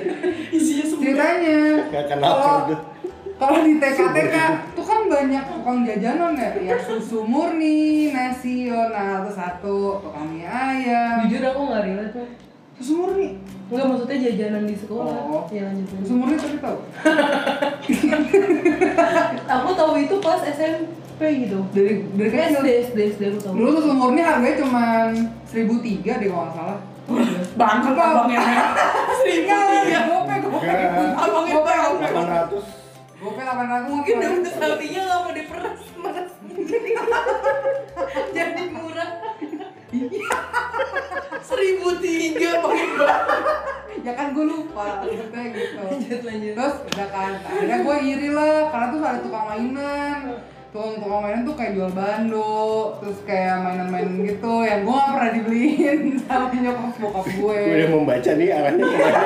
Isinya semua ceritanya. Kalau. Kalau di TK-TK tuh kan banyak tukang jajanan ya ya susu murni nasi nah terus satu tukang mie ayam. Jujur aku nggak relate tuh. susu murni? Enggak maksudnya jajanan di sekolah. Oh. Ya lanjut. susu murni tapi tahu? Aku tahu itu pas SMP gitu. dari dari kecil? SD SD SD aku tahu. dulu susu murni harganya cuma seribu tiga deh kalau nggak salah. Bangkel abangnya seribu ya gope gope Enggak. abangnya gope delapan ratus gope delapan ratus Mungkin daun sapinya nggak mau diperas. Jadi murah. seribu tiga pakai bangkel ya kan gue lupa maksudnya gitu Lanjut lanjut. terus udah kan akhirnya gue iri lah karena tuh ada tukang mainan tukang tukang mainan tuh kayak jual bando terus kayak mainan-mainan gitu yang gue gak pernah dibeliin sama nyokap bokap gue gue udah membaca nih arahnya ke mana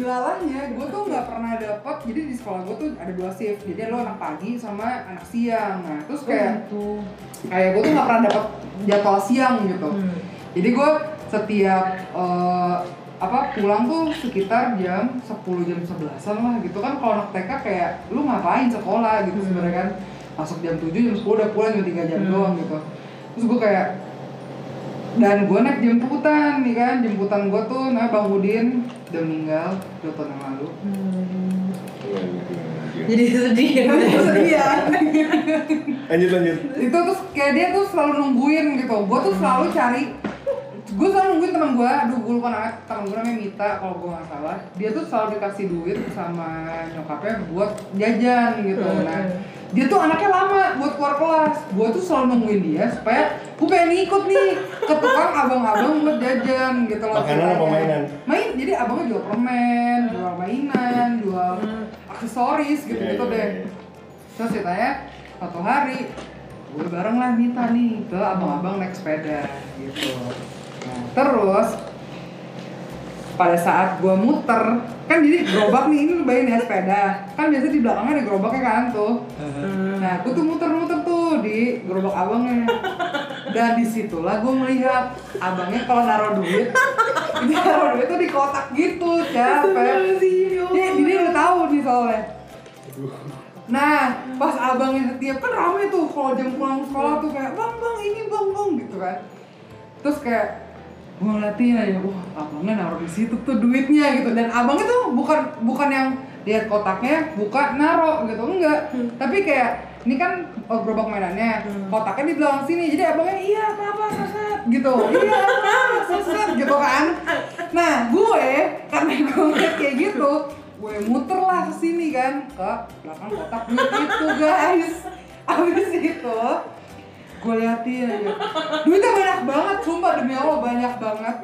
dilalahnya gue tuh nggak pernah dapat jadi di sekolah gue tuh ada dua shift. Jadi lo anak pagi sama anak siang. Nah terus kayak Tuh. kayak gue tuh nggak pernah dapat jadwal siang gitu. Hmm. jadi gue setiap eh, apa pulang tuh sekitar jam 10 jam 11an lah gitu kan. Kalau anak TK kayak lu ngapain sekolah? gitu sebenarnya kan. Masuk jam 7 jam 10 udah pulang cuma 3 jam Hmm. doang gitu. Terus gue kayak dan gue naik jemputan nih kan? Jemputan gue tuh namanya Bang Udin udah meninggal 2 tahun yang lalu. Hmm. Jadi sedih ya. sedih ya. Lanjut lanjut. Itu terus kayak dia tuh selalu nungguin gitu. Gue tuh selalu cari gue selalu nungguin teman gue aduh gue lupa namanya teman gue namanya Mita kalau gue nggak salah. Dia tuh selalu dikasih duit sama nyokapnya buat jajan gitu. Hmm. nah dia tuh anaknya lama buat keluar kelas. Gue tuh selalu nungguin dia supaya gue pengen ikut nih. Ke tukang abang-abang buat jajan gitu loh. Makanan apa mainan? main jadi abangnya jual permen jual mainan jual aksesoris gitu gitu Iya, iya, deh. iya. terus ceritanya satu hari gue bareng lah Mita nih ke abang-abang naik sepeda gitu. Nah, terus pada saat gue muter kan jadi gerobak nih ini lu bayangin ya sepeda. Kan biasa di belakangnya ada gerobaknya kan tuh. Nah gue tuh muter-muter tuh di gerobak abangnya. Dan di situlah gue melihat abangnya kalau naruh duit dia naruh duit tuh di kotak gitu capek. Dia dia udah tahu nih soalnya. Nah, pas abangnya setiap kan rame tuh kalau jam pulang sekolah tuh kayak bang bang ini bang bang gitu kan. Terus kayak gue ngeliatin aja, wah abangnya naruh di situ tuh duitnya gitu. Dan abangnya tuh bukan bukan yang lihat kotaknya buka naruh gitu enggak. Tapi kayak ini kan oh, gerobak mainannya kotaknya di belakang sini. Jadi abangnya iya apa apa seset gitu. Iya apa seset gitu kan. Nah gue karena gue ngeliat kayak gitu gue muter lah ke sini kan ke belakang kotak duit itu guys. Abis itu gue liatin. Aja duitnya banyak banget sumpah demi allah banyak banget.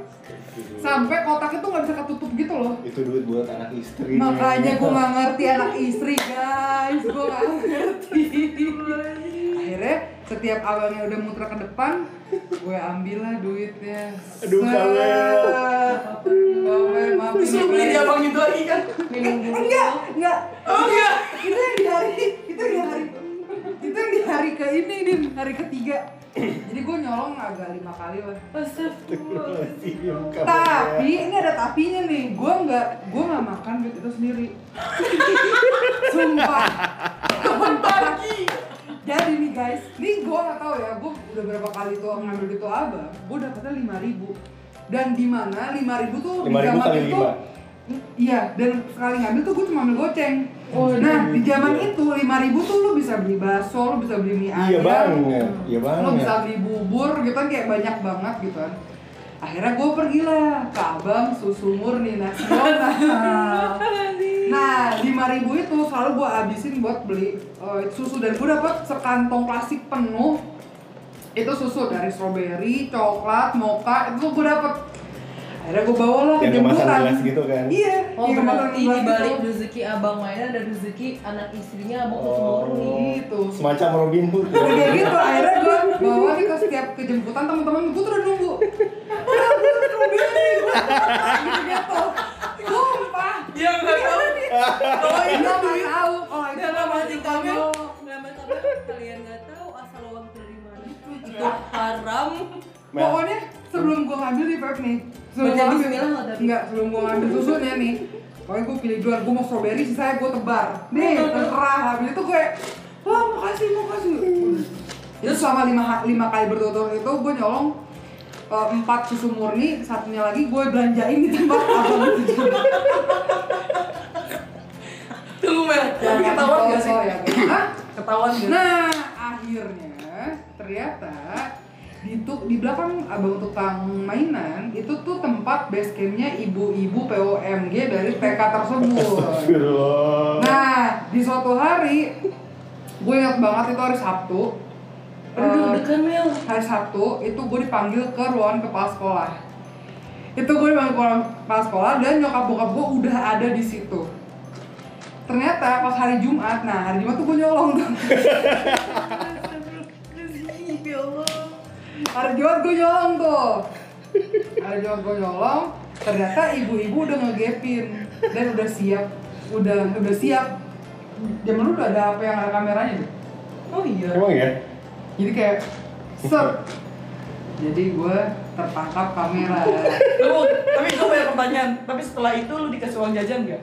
Sampai kotak itu nggak bisa ketutup gitu loh. Itu duit buat anak istri. Makanya gue gak ngerti anak istri guys. Gue gak ngerti. Akhirnya setiap abangnya udah muter ke depan Gue ambil lah duitnya. Aduh, Kamel. Kamel maafin Terus lu beli gue. di abang itu lagi kan? minum dulu. Enggak, enggak. Oh enggak. Itu yang di hari Itu yang di hari Itu yang di hari ke ini nih Hari ketiga Jadi gue nyolong agak lima kali lah. Tapi ini ada tapinya nih, gue nggak gue nggak makan duit itu sendiri. Sumpah. Kapan pagi? Jadi nih guys, nih gue nggak tahu ya, gue udah berapa kali tuh ngambil duit tuh abang, gue dapetnya lima ribu. Dan di mana lima ribu tuh di 5.000 zaman kali itu, iya. Dan sekali ngambil tuh gue cuma ambil goceng. Nah di zaman itu lima ribu tuh lu bisa beli bakso, lu bisa beli mie Iya ayam, banget, iya lo banget. bisa beli bubur gitu kan kayak banyak banget gitu kan. Akhirnya gue pergilah ke abang susu murni nasional nah lima ribu itu selalu gue habisin buat beli eh, susu. Dan gue dapet sekantong plastik penuh. Itu susu dari strawberry, coklat, mocha itu gue dapet akhirnya gue bawa lah ke Yang kemasan gelas gitu kan? iya Oh yang kemasan berarti di balik gitu. rezeki abang mainnya ada rezeki anak istrinya abang tuh Oh. murni. gitu Semacam Robin Hood. ya. Kayak gitu, akhirnya gue bawa nih ke setiap kejemputan teman-teman gue tuh udah nunggu. Strawberry, gue gitu. Sumpah. Dia nggak tahu. Kalau itu nggak tahu, kalau Dalam hati masih kami. kalian nggak tahu asal uang dari mana. Itu haram. Pokoknya sebelum gue ngambil nih Pep nih, sebelum bismillah nggak tadi? enggak sebelum gue ngambil susunya nih, pokoknya gue pilih duluan, gue mau strawberry, sisanya gue tebar. Nih, terserah. Habis itu gue, wah makasih, makasih. Itu selama lima, lima kali berturut-turut itu gue nyolong eh, empat susu murni, satunya lagi gue belanjain di tempat abang. Tunggu Mel. Tapi ketahuan nggak sih? Ya, Hah? Ketahuan nggak? Nah, akhirnya ternyata di tu- di belakang abang tukang mainan itu tuh tempat base campnya ibu-ibu POMG dari TK tersebut. Nah, di suatu hari gue ingat banget itu hari Sabtu. Aduh Eh, Mel. hari Sabtu itu gue dipanggil ke ruangan kepala sekolah. Itu gue dipanggil ke ruangan kepala sekolah dan nyokap bokap gue udah ada di situ. Ternyata pas hari Jumat, nah hari Jumat tuh gue nyolong tuh. Ya Allah. Hari Jumat gue nyolong tuh. Hari Jumat gue nyolong, ternyata ibu-ibu udah ngegepin dan udah siap, udah udah siap. Zaman dulu udah ada apa yang ada kameranya deh. Oh iya. Emang ya? Jadi kayak set. Jadi gue tertangkap kamera. Lu, tapi gue banyak pertanyaan. Tapi setelah itu lu dikasih uang jajan nggak?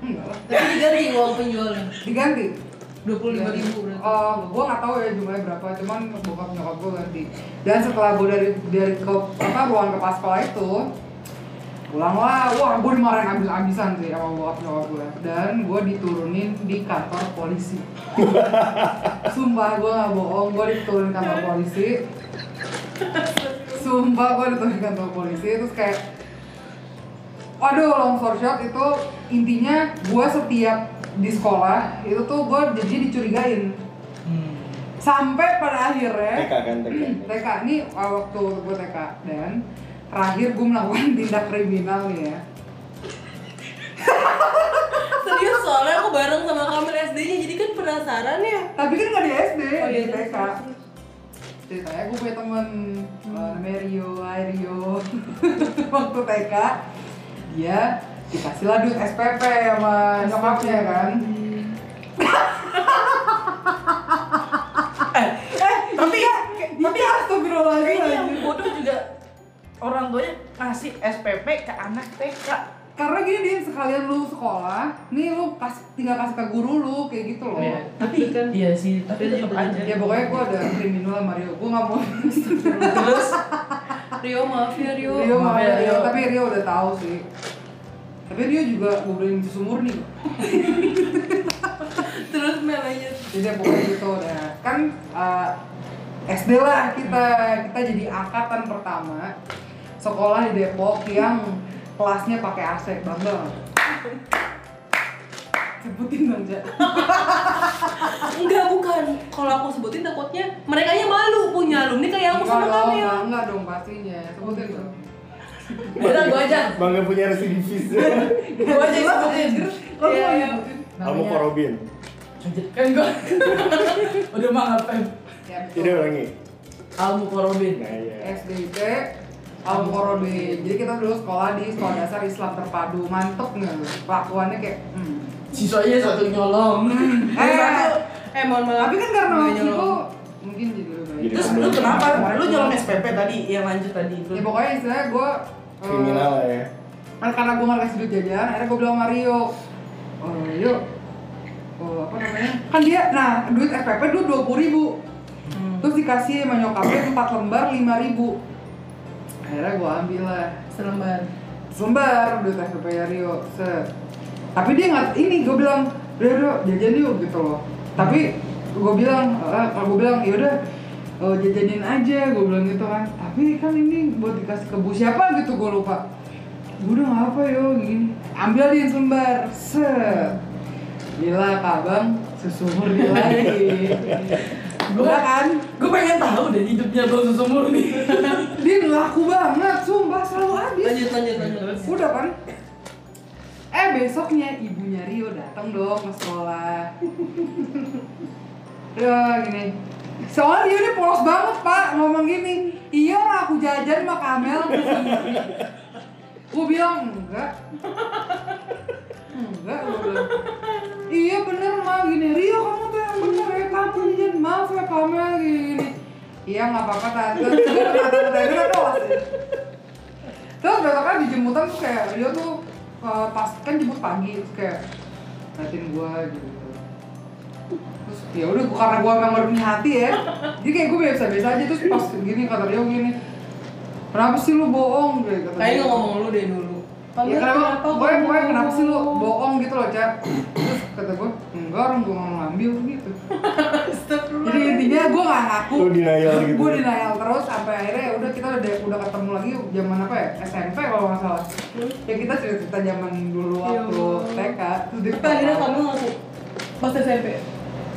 Enggak lah. Tapi diganti uang penjualnya. Diganti. Dua puluh lima ribu berarti. Oh, gue nggak tahu ya jumlahnya berapa, cuman bokap nyokap gue ganti. Dan setelah gue dari dari ke apa ruang kepala sekolah itu, pulang lah, wah gue dimarahin abis-abisan sih sama bokap nyokap gue. Dan gue diturunin di kantor polisi. Sumpah gue nggak bohong, gue diturunin kantor polisi. Sumpah gue diturunin kantor polisi, terus kayak Waduh, long story short itu intinya gue setiap di sekolah itu tuh gue jadi dicurigain. Sampai pada akhirnya TK kan TK. TK ini uh, waktu gue TK dan terakhir gue melakukan tindak kriminal nih ya. Serius soalnya aku bareng sama kamar SD-nya jadi kan penasaran ya. tapi kan nggak di SD Oh, iya, di terus, TK ceritanya gue punya temen uh, namanya Rio Hai Rio. Waktu TK dia dikasih lah duit SPP sama nyokapnya kan Eh, tapi tapi astagfirullahaladzim kayaknya yang bodoh juga orang tuanya ngasih SPP ke anak TK. karena gini dia sekalian lu sekolah nih lu kasih tinggal kasih ke guru lu kayak gitu loh Iya, tapi kan. iya sih, tapi tetap aja. ya pokoknya gue ada kriminal sama Rio gue gak mau Terus Rio maaf ya Rio. Rio maaf ya, ya, Rio Rio. tapi Rio udah tahu sih tapi Rio juga beliin susu murni kok Terus Mel lanjut. jadi ya pokoknya gitu udah kan uh, SD lah kita kita jadi angkatan pertama sekolah di Depok yang kelasnya pakai AC nggak? sebutin dong Ja Enggak bukan. Kalau aku sebutin takutnya mereka malu punya alumni kayak aku sama kamu ya. enggak dong pastinya sebutin dong Udah gue aja. Bangga punya residivis. Gue aja yang sebutin. Nyebutin Kamu namanya. Korobin. Kan gue. Udah mah ngapain? Tidak ulangi. Almu Korobin. Nah iya. SDIP Al Korobin. Jadi kita dulu sekolah di sekolah dasar Islam terpadu. Mantep nggak? lu? Kelakuannya kayak hmm. Siswanya satu nyolong. Eh, Yang satu eh mohon maaf. tapi kan karena waktu itu mungkin jadi lebih baik. Jadi Terus lu kenapa? Lu nyolong SPP tadi yang lanjut tadi itu. Ya pokoknya istilahnya gue Kriminal lah ya. Kan karena gue nggak kasih duit jajan, akhirnya gue bilang sama Rio Oh Rio Oh apa namanya? Kan dia, nah duit FPP dulu dua puluh ribu Hmm. Terus dikasih sama nyokapnya 4 lembar lima ribu Akhirnya gue ambil lah Selembar. Selembar duit FPP ya Rio Set Tapi dia nggak, ini gue bilang Udah udah jajan yuk gitu loh Tapi gue bilang, eh, kalau gue bilang yaudah eh, jajanin aja gue bilang gitu kan. Tapi kan ini buat dikasih ke bu siapa gitu gue lupa. Gue udah nggak apa yo gini. Ambilin selembar set. Gila kak bang sesumur dia lagi Gua Udah kan? Gue pengen tahu deh hidupnya bang susu murni. dia laku banget sumpah selalu habis. Lanjut lanjut lanjut. udah kan eh besoknya ibunya Rio datang dong ke sekolah. Ya gini soalnya dia ini polos banget pak ngomong gini. Iya lah aku jajan sama Kamel. Gue bilang enggak. Enggak gue bilang. Iya bener mah gini. Rio kamu tuh yang bener ya kamu jajan maaf ya Kamel gini. Iya nggak apa-apa tante. Tante tante kan polos ya. Terus besoknya di jemputan tuh kayak dia tuh eh, pas kan jemput pagi terus kayak ngeliatin gua gitu. Terus ya udah karena gua memang berani hati ya. Jadi kayak gua biasa-biasa aja terus pas gini kata dia gini. Kenapa sih lu bohong kayak kata Kayaknya dia. ngomong lu deh dulu. Ya kenapa, gue gue kenapa sih lu bohong gitu loh, Cak? Terus kata gue, enggak orang gue nggak ngambil gitu. Jadi intinya gue gak ngaku. Lu denial gitu. Gue denial terus sampai akhirnya ya udah kita udah udah ketemu lagi zaman apa ya SMP kalau nggak salah. Ya kita cerita cerita zaman dulu Iya. waktu TK. Terus dia akhirnya kamu ngaku pas SMP.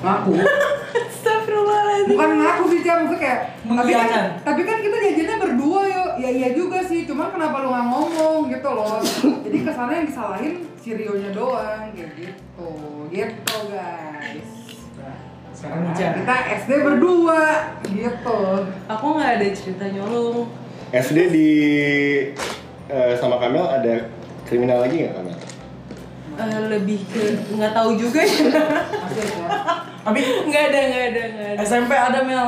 Ngaku. Astagfirullahaladzim. Bukan ngaku sih Cak, maksudnya kayak tapi kan, tapi kan kita jajannya berdua yo. Ya iya juga sih, cuman kenapa lu nggak ngomong gitu loh. Jadi kesannya yang disalahin si Rio-nya doang kayak gitu. Gitu guys. Sekarang Nah, kita SD berdua gitu. Aku nggak ada cerita nyolong. SD di eh, sama Kamel ada kriminal lagi nggak Kamel? Eh, lebih ke nggak tahu juga ya. Ya. Tapi nggak ada nggak ada nggak ada. SMP ada Mel.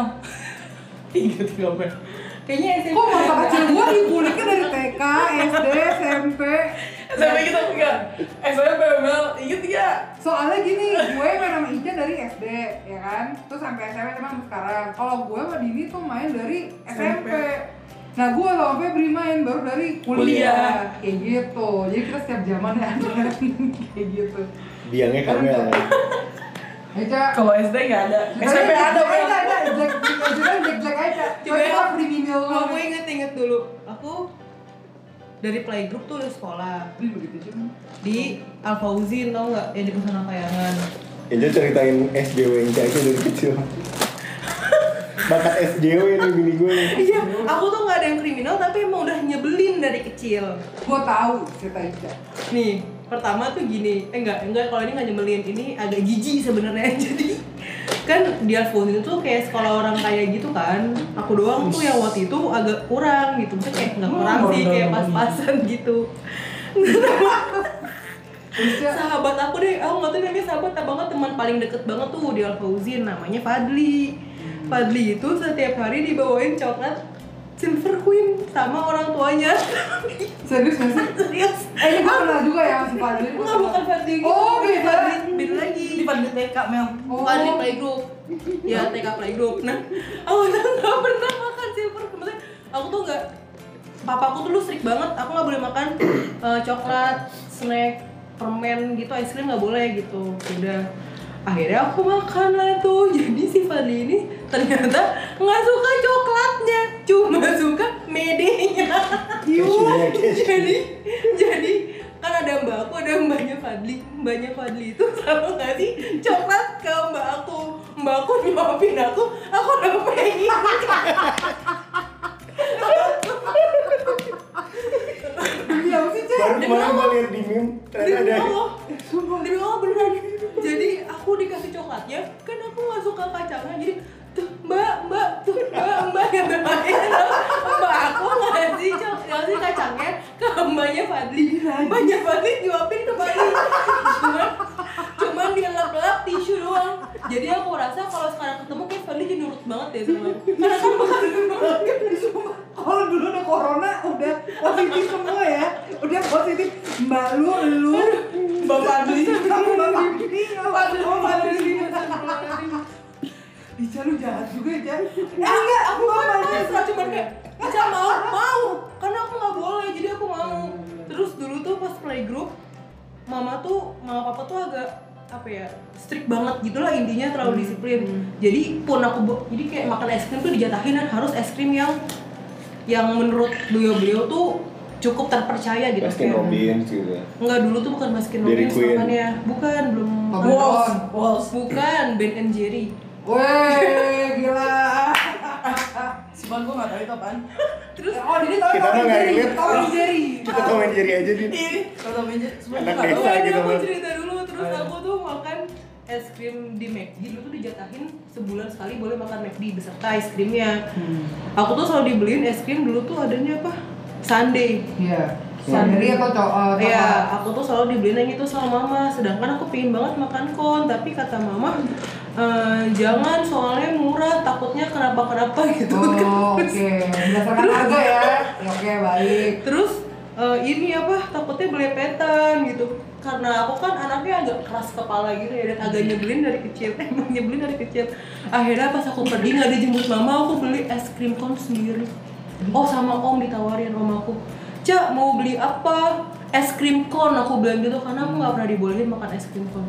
Ingat gak Mel? Kayaknya SMP. Kok masa kecil gua dibuliknya dari TK, SD, SMP. SMP kita enggak. SMP Mel. Ingat gak? Soalnya gini, gue main sama Ica dari SD, ya kan? Terus sampai SMP sampai sekarang. Kalau gue sama Dini tuh main dari SMP. Nah, gue sama Febri main baru dari kuliah. Kuliah. Kayak gitu. Jadi kita setiap zaman ya ada kayak gitu. Biangnya Kamel. Ica, Kalau SD nggak ada. SMP ada. Ada, ada. Jack, Jack, Jack, Jack aja. Coba Coba ya. kita kriminal Aku banget. inget-inget dulu, aku dari playgroup tuh di sekolah cuma. di Al Fauzin tau nggak yang di Pesona Kayangan Inja ceritain SJW yang aja dari kecil. Bakat SJW ini bini gue. Iya, aku tuh nggak ada yang kriminal tapi emang udah nyebelin dari kecil. Gue tahu cerita Ica. Nih, pertama tuh gini, eh enggak, enggak kalau ini nggak nyebelin, ini agak jijik sebenarnya. Jadi kan di Alfonso itu kayak sekolah orang kaya gitu kan. Aku doang tuh yang waktu itu agak kurang gitu. Maksudnya kayak nggak kurang Oh, sih, kayak pas-pasan gitu. Sahabat aku deh, aku nggak tahu namanya sahabat banget teman paling deket banget tuh di Al Fauzin namanya Fadli. Fadli itu setiap hari dibawain coklat Silver Queen sama orang tuanya. serius gak sih? Serius. Eh, ini gue kenal juga ya si Fadli. Enggak bukan Fadli gitu. Oh, beda. Fadli beda lagi. Di Padli TK Mel. Oh. Fadli playgroup. Ya, TK playgroup. Nah, aku nggak pernah makan silver Queen. Maksudnya, aku tuh nggak Papaku tuh lu strict banget, aku nggak boleh makan eh, coklat, snack, permen gitu, es krim nggak boleh gitu. Udah, akhirnya aku makan lah tuh. Jadi si Fadli ini ternyata nggak suka coklatnya, cuma suka medenya. Cashewnya, cashew. jadi jadi kan ada mbak aku ada mbaknya Fadli mbaknya Fadli itu sama ngasih coklat ke mbak aku mbak aku nyuapin aku aku udah pengen Baru kemarin gue liat di meme, ternyata Demi ada Allah, demi Allah beneran. Coklatnya, kan aku nggak suka kacangnya, jadi tuh mbak mbak tuh mbak mbak yang bermain mbak aku ngasih cok ngasih kacangnya ke mbaknya Fadli. Mbaknya Fadli nyuapin ke Fadli cuman cuman dia lap-lap tisu doang. Jadi aku rasa kalau sekarang ketemu kayak Fadli jadi nurut banget deh sama karena kan bukan Kalau dulu udah corona udah positif semua ya, udah positif. Mbak lu, lu, Mbak Fadli. kamu bapak ini, Fadli kamu Fadli. Fadli Ica lu jahat juga ya. Eh Eh, enggak, aku Mbak kan Fadli. pasrah cuman kayak Ica mau, mau Karena aku gak boleh, jadi aku mau Terus dulu tuh pas playgroup Mama tuh, mama papa tuh agak apa ya strict banget gitu lah intinya terlalu disiplin jadi pun aku jadi kayak makan es krim tuh dijatahin dan harus es krim yang yang menurut beliau-beliau tuh cukup terpercaya gitu Baskin kayak- Robbins gitu Enggak dulu tuh bukan Baskin Robbins makannya bukan belum. Walls, walls. bukan Ben and Jerry Weh, gila. Cuman gue gak tau itu apaan. terus Oh, jadi tau Kita mah nggak relate. Tom and Jerry. Kita komen jadi aja Din Ih, kalau meja semua Anak gue gak tau. desa. Pokoknya gitu, aku cerita dulu terus aku tuh makan es krim di McD dulu tuh dijatahin sebulan sekali boleh makan McD beserta es krimnya. Aku tuh selalu dibeliin es krim dulu tuh adanya apa? Sunday. Iya. Sandri atau cowok? Iya, aku tuh selalu dibeliin yang itu sama mama. Sedangkan aku pengen banget makan kon, tapi kata mama "Eh, jangan soalnya murah, takutnya kenapa kenapa gitu. Oh, oke. Berdasarkan harga ya. Ya, Oke, baik. Terus eh, ini apa takutnya belepetan gitu karena aku kan anaknya agak keras kepala gitu ya dan agak nyebelin dari kecil. Emang nyebelin dari kecil. Akhirnya pas aku pergi nggak dijemput mama aku beli es krim kon sendiri. Oh sama om ditawarin om aku cak mau beli apa? Es krim kon aku bilang gitu karena aku nggak pernah dibolehin makan es krim kon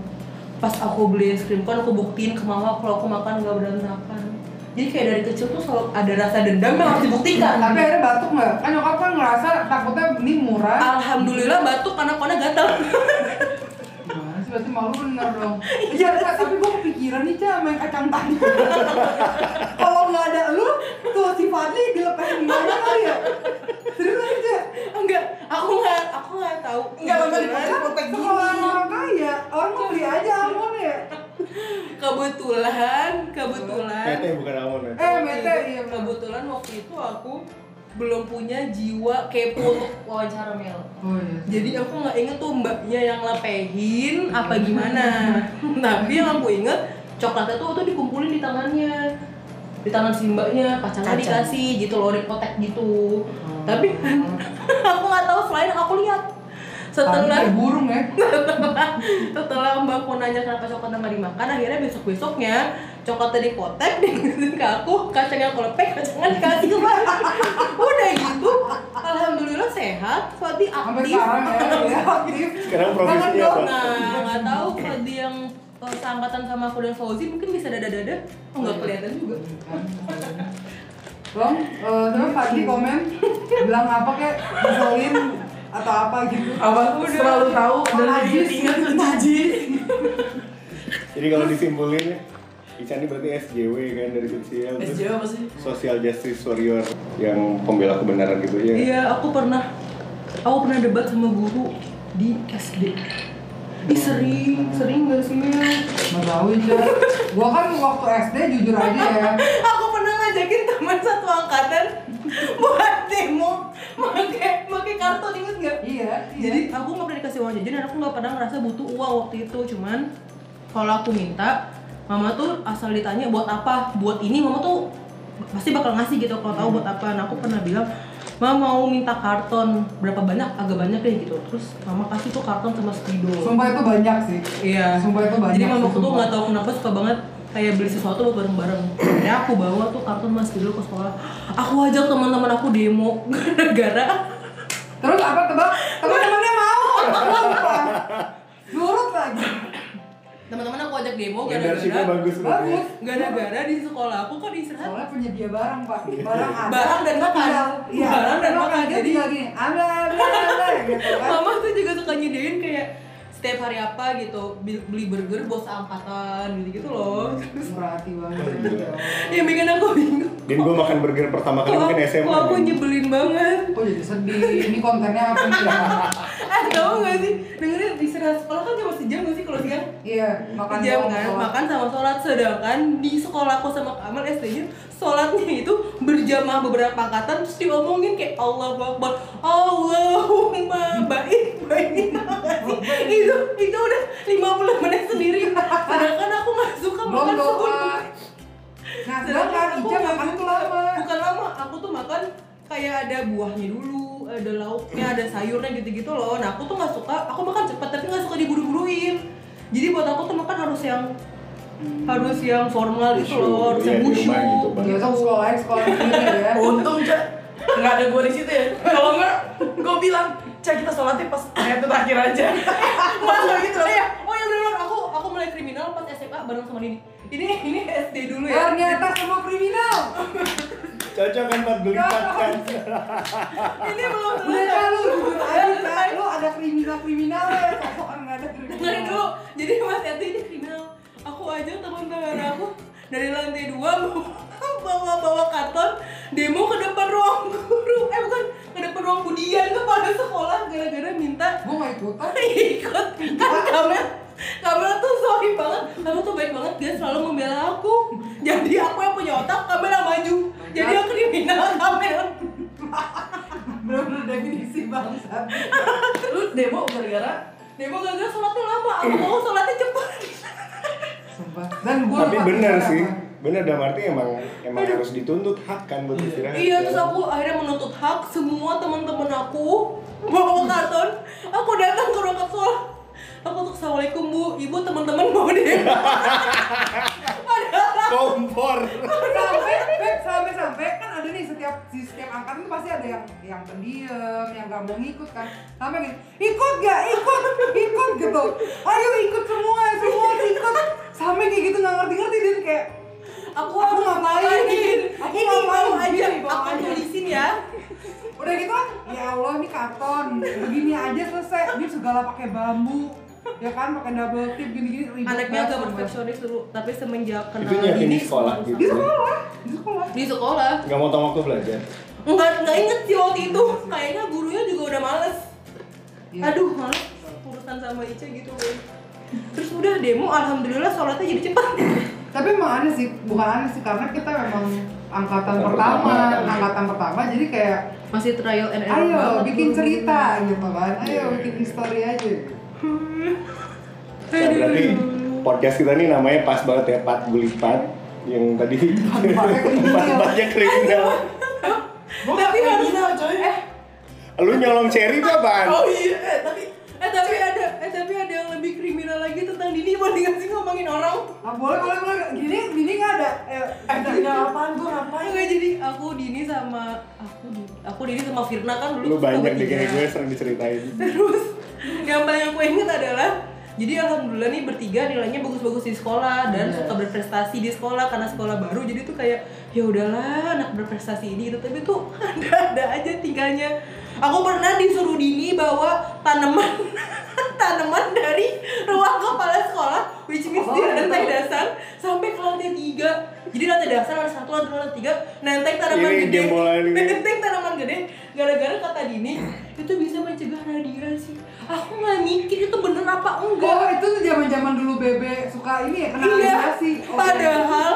pas aku beli es krim kon aku buktiin ke mama kalau aku makan nggak berantakan. Jadi kayak dari kecil tuh selalu ada rasa dendam yang harus dibuktikan. Tapi akhirnya batuk nggak? Kan nyokap kan ngerasa takutnya ini murah. Alhamdulillah batuk karena kona gatal. Berarti malu bener dong. Iya, tapi gue kepikiran nih Ca main kacang tadi. Kalau nggak ada lu, tuh si Fadli dilepasin gimana kali ya? Serius aja. Enggak, aku nggak aku nggak tahu. Enggak lama di Kebetulan- protek Sekolah gini. orang kaya, orang mau beli aja almond ya. Kebetulan, kebetulan. Tete bukan almond ya Eh, mete iya. Kebetulan waktu itu aku belum punya jiwa kepo untuk wawancara Mel. Oh iya. Jadi aku nggak inget tuh mbaknya yang lepehin apa gimana. Tapi yang aku inget coklatnya tuh tuh dikumpulin di tangannya di tangan si mbaknya Kacang. dikasih gitu loh dipotek gitu tapi aku nggak tahu selain aku lihat setelah burung ya. setelah mbakku nanya kenapa coklatnya nggak dimakan akhirnya besok besoknya coklatnya dipotek dikasih ke aku kacangnya aku lepek kacangnya dikasih ke udah gitu alhamdulillah sehat Fadi aktif sekarang ya, ya aktif. Sekarang profesinya Jangan dong. apa? nah nggak tahu Fadi yang eh, seangkatan sama aku dan Fauzi mungkin bisa dada-dada oh nggak kelihatan juga Bang, eh terus Fadli komen bilang apa kek ngeselin atau apa gitu. Apa selalu tahu dan Najis. jijik. Jadi kalau disimpulin Ica ini berarti SJW kan dari sosial terus SJ apa sih? Social Justice Warrior yang pembela kebenaran gitu ya iya aku pernah aku pernah debat sama guru di SD Ih sering, sering gak sih Mel? Nggak tahu aja. Gua kan waktu SD jujur aja ya. Aku pernah ngajakin teman satu angkatan buat demo pakai pakai kartu inget nggak? Iya. Jadi aku nggak pernah dikasih uang jajan dan aku nggak pernah ngerasa butuh uang waktu itu. Cuman kalau aku minta, mama tuh asal ditanya buat apa, buat ini mama tuh pasti bakal ngasih gitu kalau tahu buat apa. Nah aku pernah bilang, mama mau minta karton berapa banyak, agak banyak deh gitu. Terus mama kasih tuh karton sama spidol. Sumpah itu banyak sih. Iya. Sumpah itu banyak. Jadi sih, tuh nggak tahu kenapa suka banget kayak beli sesuatu buat bareng-bareng. Ya aku bawa tuh karton mas dulu ke sekolah. Aku ajak teman-teman aku demo gara-gara Terus apa tebak? Teman-temannya mau. Nurut lagi. Teman-teman aku ajak demo Leadershipnya gara-gara bagus berarti Bagus. gara-gara di sekolah aku kan istirahat Soalnya penyedia barang pak. Barang ada. Barang dan makan. Tinggal- Iya. Barang dan makan. Jadi- gini. Ada, ada, ada, gitu kan. mama tuh juga suka nyediain kayak setiap hari apa gitu beli burger bos angkatan gitu gitu loh Murah hati banget. Ya bikin aku bingung Dan gue makan burger pertama kali mungkin aku, SMA aku kan? nyebelin banget Kok jadi sedih? Ini kontennya apa nih? Eh tau gak sih, dengerin istirahat sekolah kan cuma sejam gak sih kalau siang? Iya, makan Jam kan, makan sama sholat. Sedangkan di sekolahku sama Kamal SD-nya Sholatnya itu berjamaah beberapa angkatan Terus diomongin kayak Allah Akbar Allahumma baik baik. Itu, itu udah 50 menit sendiri. Sedangkan aku gak suka makan sebelum Nah, Sedangkan aku Ica nggak makan tuh lama. Bukan lama, aku tuh makan kayak ada buahnya dulu, ada lauknya, ada sayurnya gitu-gitu loh. Nah aku tuh nggak suka, aku makan cepat tapi nggak suka diburu-buruin. Jadi buat aku tuh makan harus yang harus yang formal gitu loh, harus iya, yang di khusyuk. rumah gitu, Bang. Ya tuh sekolah sekolah sendiri ya. Untung cak nggak ada gue di situ ya. Kalau nggak, gue bilang cak kita sholatnya pas ayat itu terakhir aja. Mas nggak gitu loh. Iya, oh ya benar aku aku mulai kriminal pas SMA bareng sama Dini. Ini ini SD dulu ya. Ternyata semua kriminal. Cocok kan buat belipat kan? Ini belum selesai. lu jujur aja Kak. lu ada kriminal kriminal ya. Sosokan nggak ada kriminal. dulu, jadi Mas Yati ini kriminal Aku aja teman-teman aku dari lantai dua bawa-bawa karton demo ke depan ruang guru Eh bukan, ke depan ruang budian kepala sekolah gara-gara minta Gue nggak ikutan. ikut Kan Kamel, Kamel tuh sorry banget. Kamel tuh baik banget, dia selalu membela aku. Jadi aku yang punya otak, Kamel yang maju. Jadi aku kriminal Kamel Bener-bener definisi bangsat. Lu demo gara-gara? Demo gagal sholatnya lama, aku mau sholatnya cepat. Sumpah. Dan Tapi bener sih, bener dalam arti emang emang harus dituntut hak kan buat istirahat. Iya, terus aku akhirnya menuntut hak semua teman-teman aku. Bawa karton. Aku datang ke ruang sekolah. Aku tuh assalamualaikum bu, ibu teman-teman mau deh. Padahal kompor. sampai sampai sampai kan ada nih setiap di setiap angkatan pasti ada yang yang pendiam yang gak mau ngikut kan sampai gini ikut gak ikut ikut gitu ayo ikut semua semua ikut sampai kayak gitu nggak ngerti ngerti dan kayak aku Aku ngapain? Aku Ini ngapain? bawa aja, aku aja. tulisin ya. udah gitu kan ya Allah ini karton begini aja selesai ini segala pakai bambu ya kan pakai double tip gini gini ribet Anaknya banget, agak perfeksionis dulu, tapi semenjak kenal Itu nyiapin ini di sekolah gitu. di sekolah di sekolah Di sekolah. Gak mau waktu belajar. Enggak enggak inget sih waktu itu. Kayaknya gurunya juga udah males. Iya. Aduh, males urusan sama Ica gitu kan. Terus udah demo, alhamdulillah sholatnya jadi cepat. tapi emang aneh sih bukan aneh sih karena kita memang angkatan pertama, pertama, kan. angkatan pertama jadi kayak Masih trial and error ayo bikin cerita gitu kan ayo bikin history aja Nah, berarti podcast kita ini namanya pas banget ya Pat Gulipat yang tadi Pat-patnya kriminal. Gue Tapi harus- kriminal coy. Eh, Lu nyolong cherry itu apaan? Oh iya, eh, tapi eh tapi ada eh tapi ada yang lebih kriminal lagi tentang Dini boleh nggak sih ngomongin orang? ah, boleh boleh boleh gini gini nggak ada eh, eh ada kriminal apaan gue ngapain? Enggak jadi aku Dini sama aku Dini, aku Dini sama Firna kan dulu Lu banyak deh kayak gue sering diceritain. Terus yang paling aku ingat adalah jadi alhamdulillah nih bertiga nilainya bagus-bagus di sekolah dan Yes. suka berprestasi di sekolah karena sekolah baru. Jadi tuh kayak ya udahlah anak berprestasi ini. Gitu. Tapi tuh ada-ada aja tinggalnya. Aku pernah disuruh Dini bawa tanaman tanaman dari ruang kepala sekolah which means di Oh, lantai gitu. dasar sampai ke lantai tiga jadi lantai dasar ada satu lantai lantai tiga nenteng tanaman Ini gede nenteng tanaman gede gara-gara kata Dini itu bisa mencegah radiasi aku nggak mikir itu bener apa enggak oh itu tuh zaman zaman dulu bebe suka ini ya kena iya radiasi Oh, padahal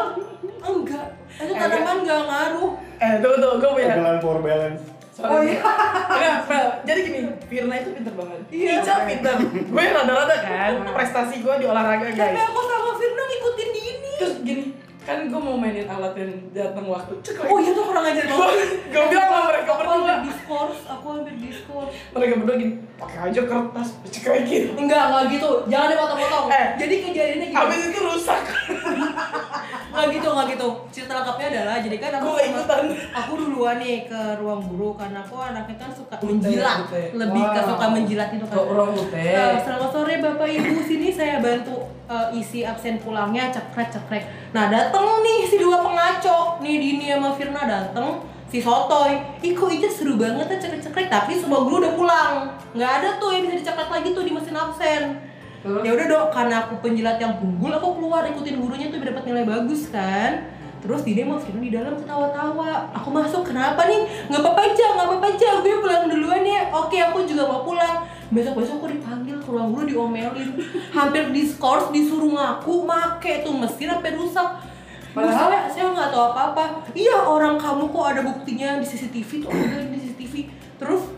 enggak itu tanaman nggak ngaruh Eh tuh tuh gue punya. Pelan for balance. Oh, iya. Enggak. Jadi gini, Firna itu pinter banget. Iya. Ica pinter. Gue rada-rada kan. Prestasi gue di olahraga tapi guys. aku sama Firna ngikutin Dini Terus gini, kan gue mau mainin alat yang datang waktu. Cek oh iya tuh kurang ajar banget. Gue bilang sama mereka aku berdua. hampir diskors aku hampir diskors. Mereka berdua gini, pakai aja kertas, cekrekin. enggak enggak gitu. Jangan dipotong-potong. Eh. jadi kejadiannya gitu Habis itu rusak. nggak gitu nggak gitu. Cerita lengkapnya adalah jadi kan aku ikutan. aku duluan nih ke ruang guru karena aku anaknya kan suka menjilat. lebih ke suka menjilat itu kan. Kok ruang ute? Eh, selamat sore bapak ibu. Sini saya bantu eh, isi absen pulangnya. Cekrek cekrek nah dateng nih si dua pengaco. Nih Dini sama Firna dateng si Sotoy. Ih kok itu seru banget ya cekrek cekrek tapi semua guru udah pulang. Nggak ada tuh yang bisa dicekrek lagi tuh di mesin absen. Terus? ya udah dong karena aku penjilat yang unggul aku keluar ikutin gurunya tuh biar dapat nilai bagus kan. Terus Dini sama Firna di dalam ketawa-tawa. Aku masuk kenapa nih? Nggak apa-apa aja nggak apa-apa aja. Gue pulang duluan ya. Oke aku juga mau pulang. Besok besok aku dipanggil ruang guru diomelin hampir diskors disuruh ngaku make tuh mesin sampai rusak. Padahal- saya saya nggak tahu apa apa iya orang kamu kok ada buktinya di CCTV tuh ada di CCTV terus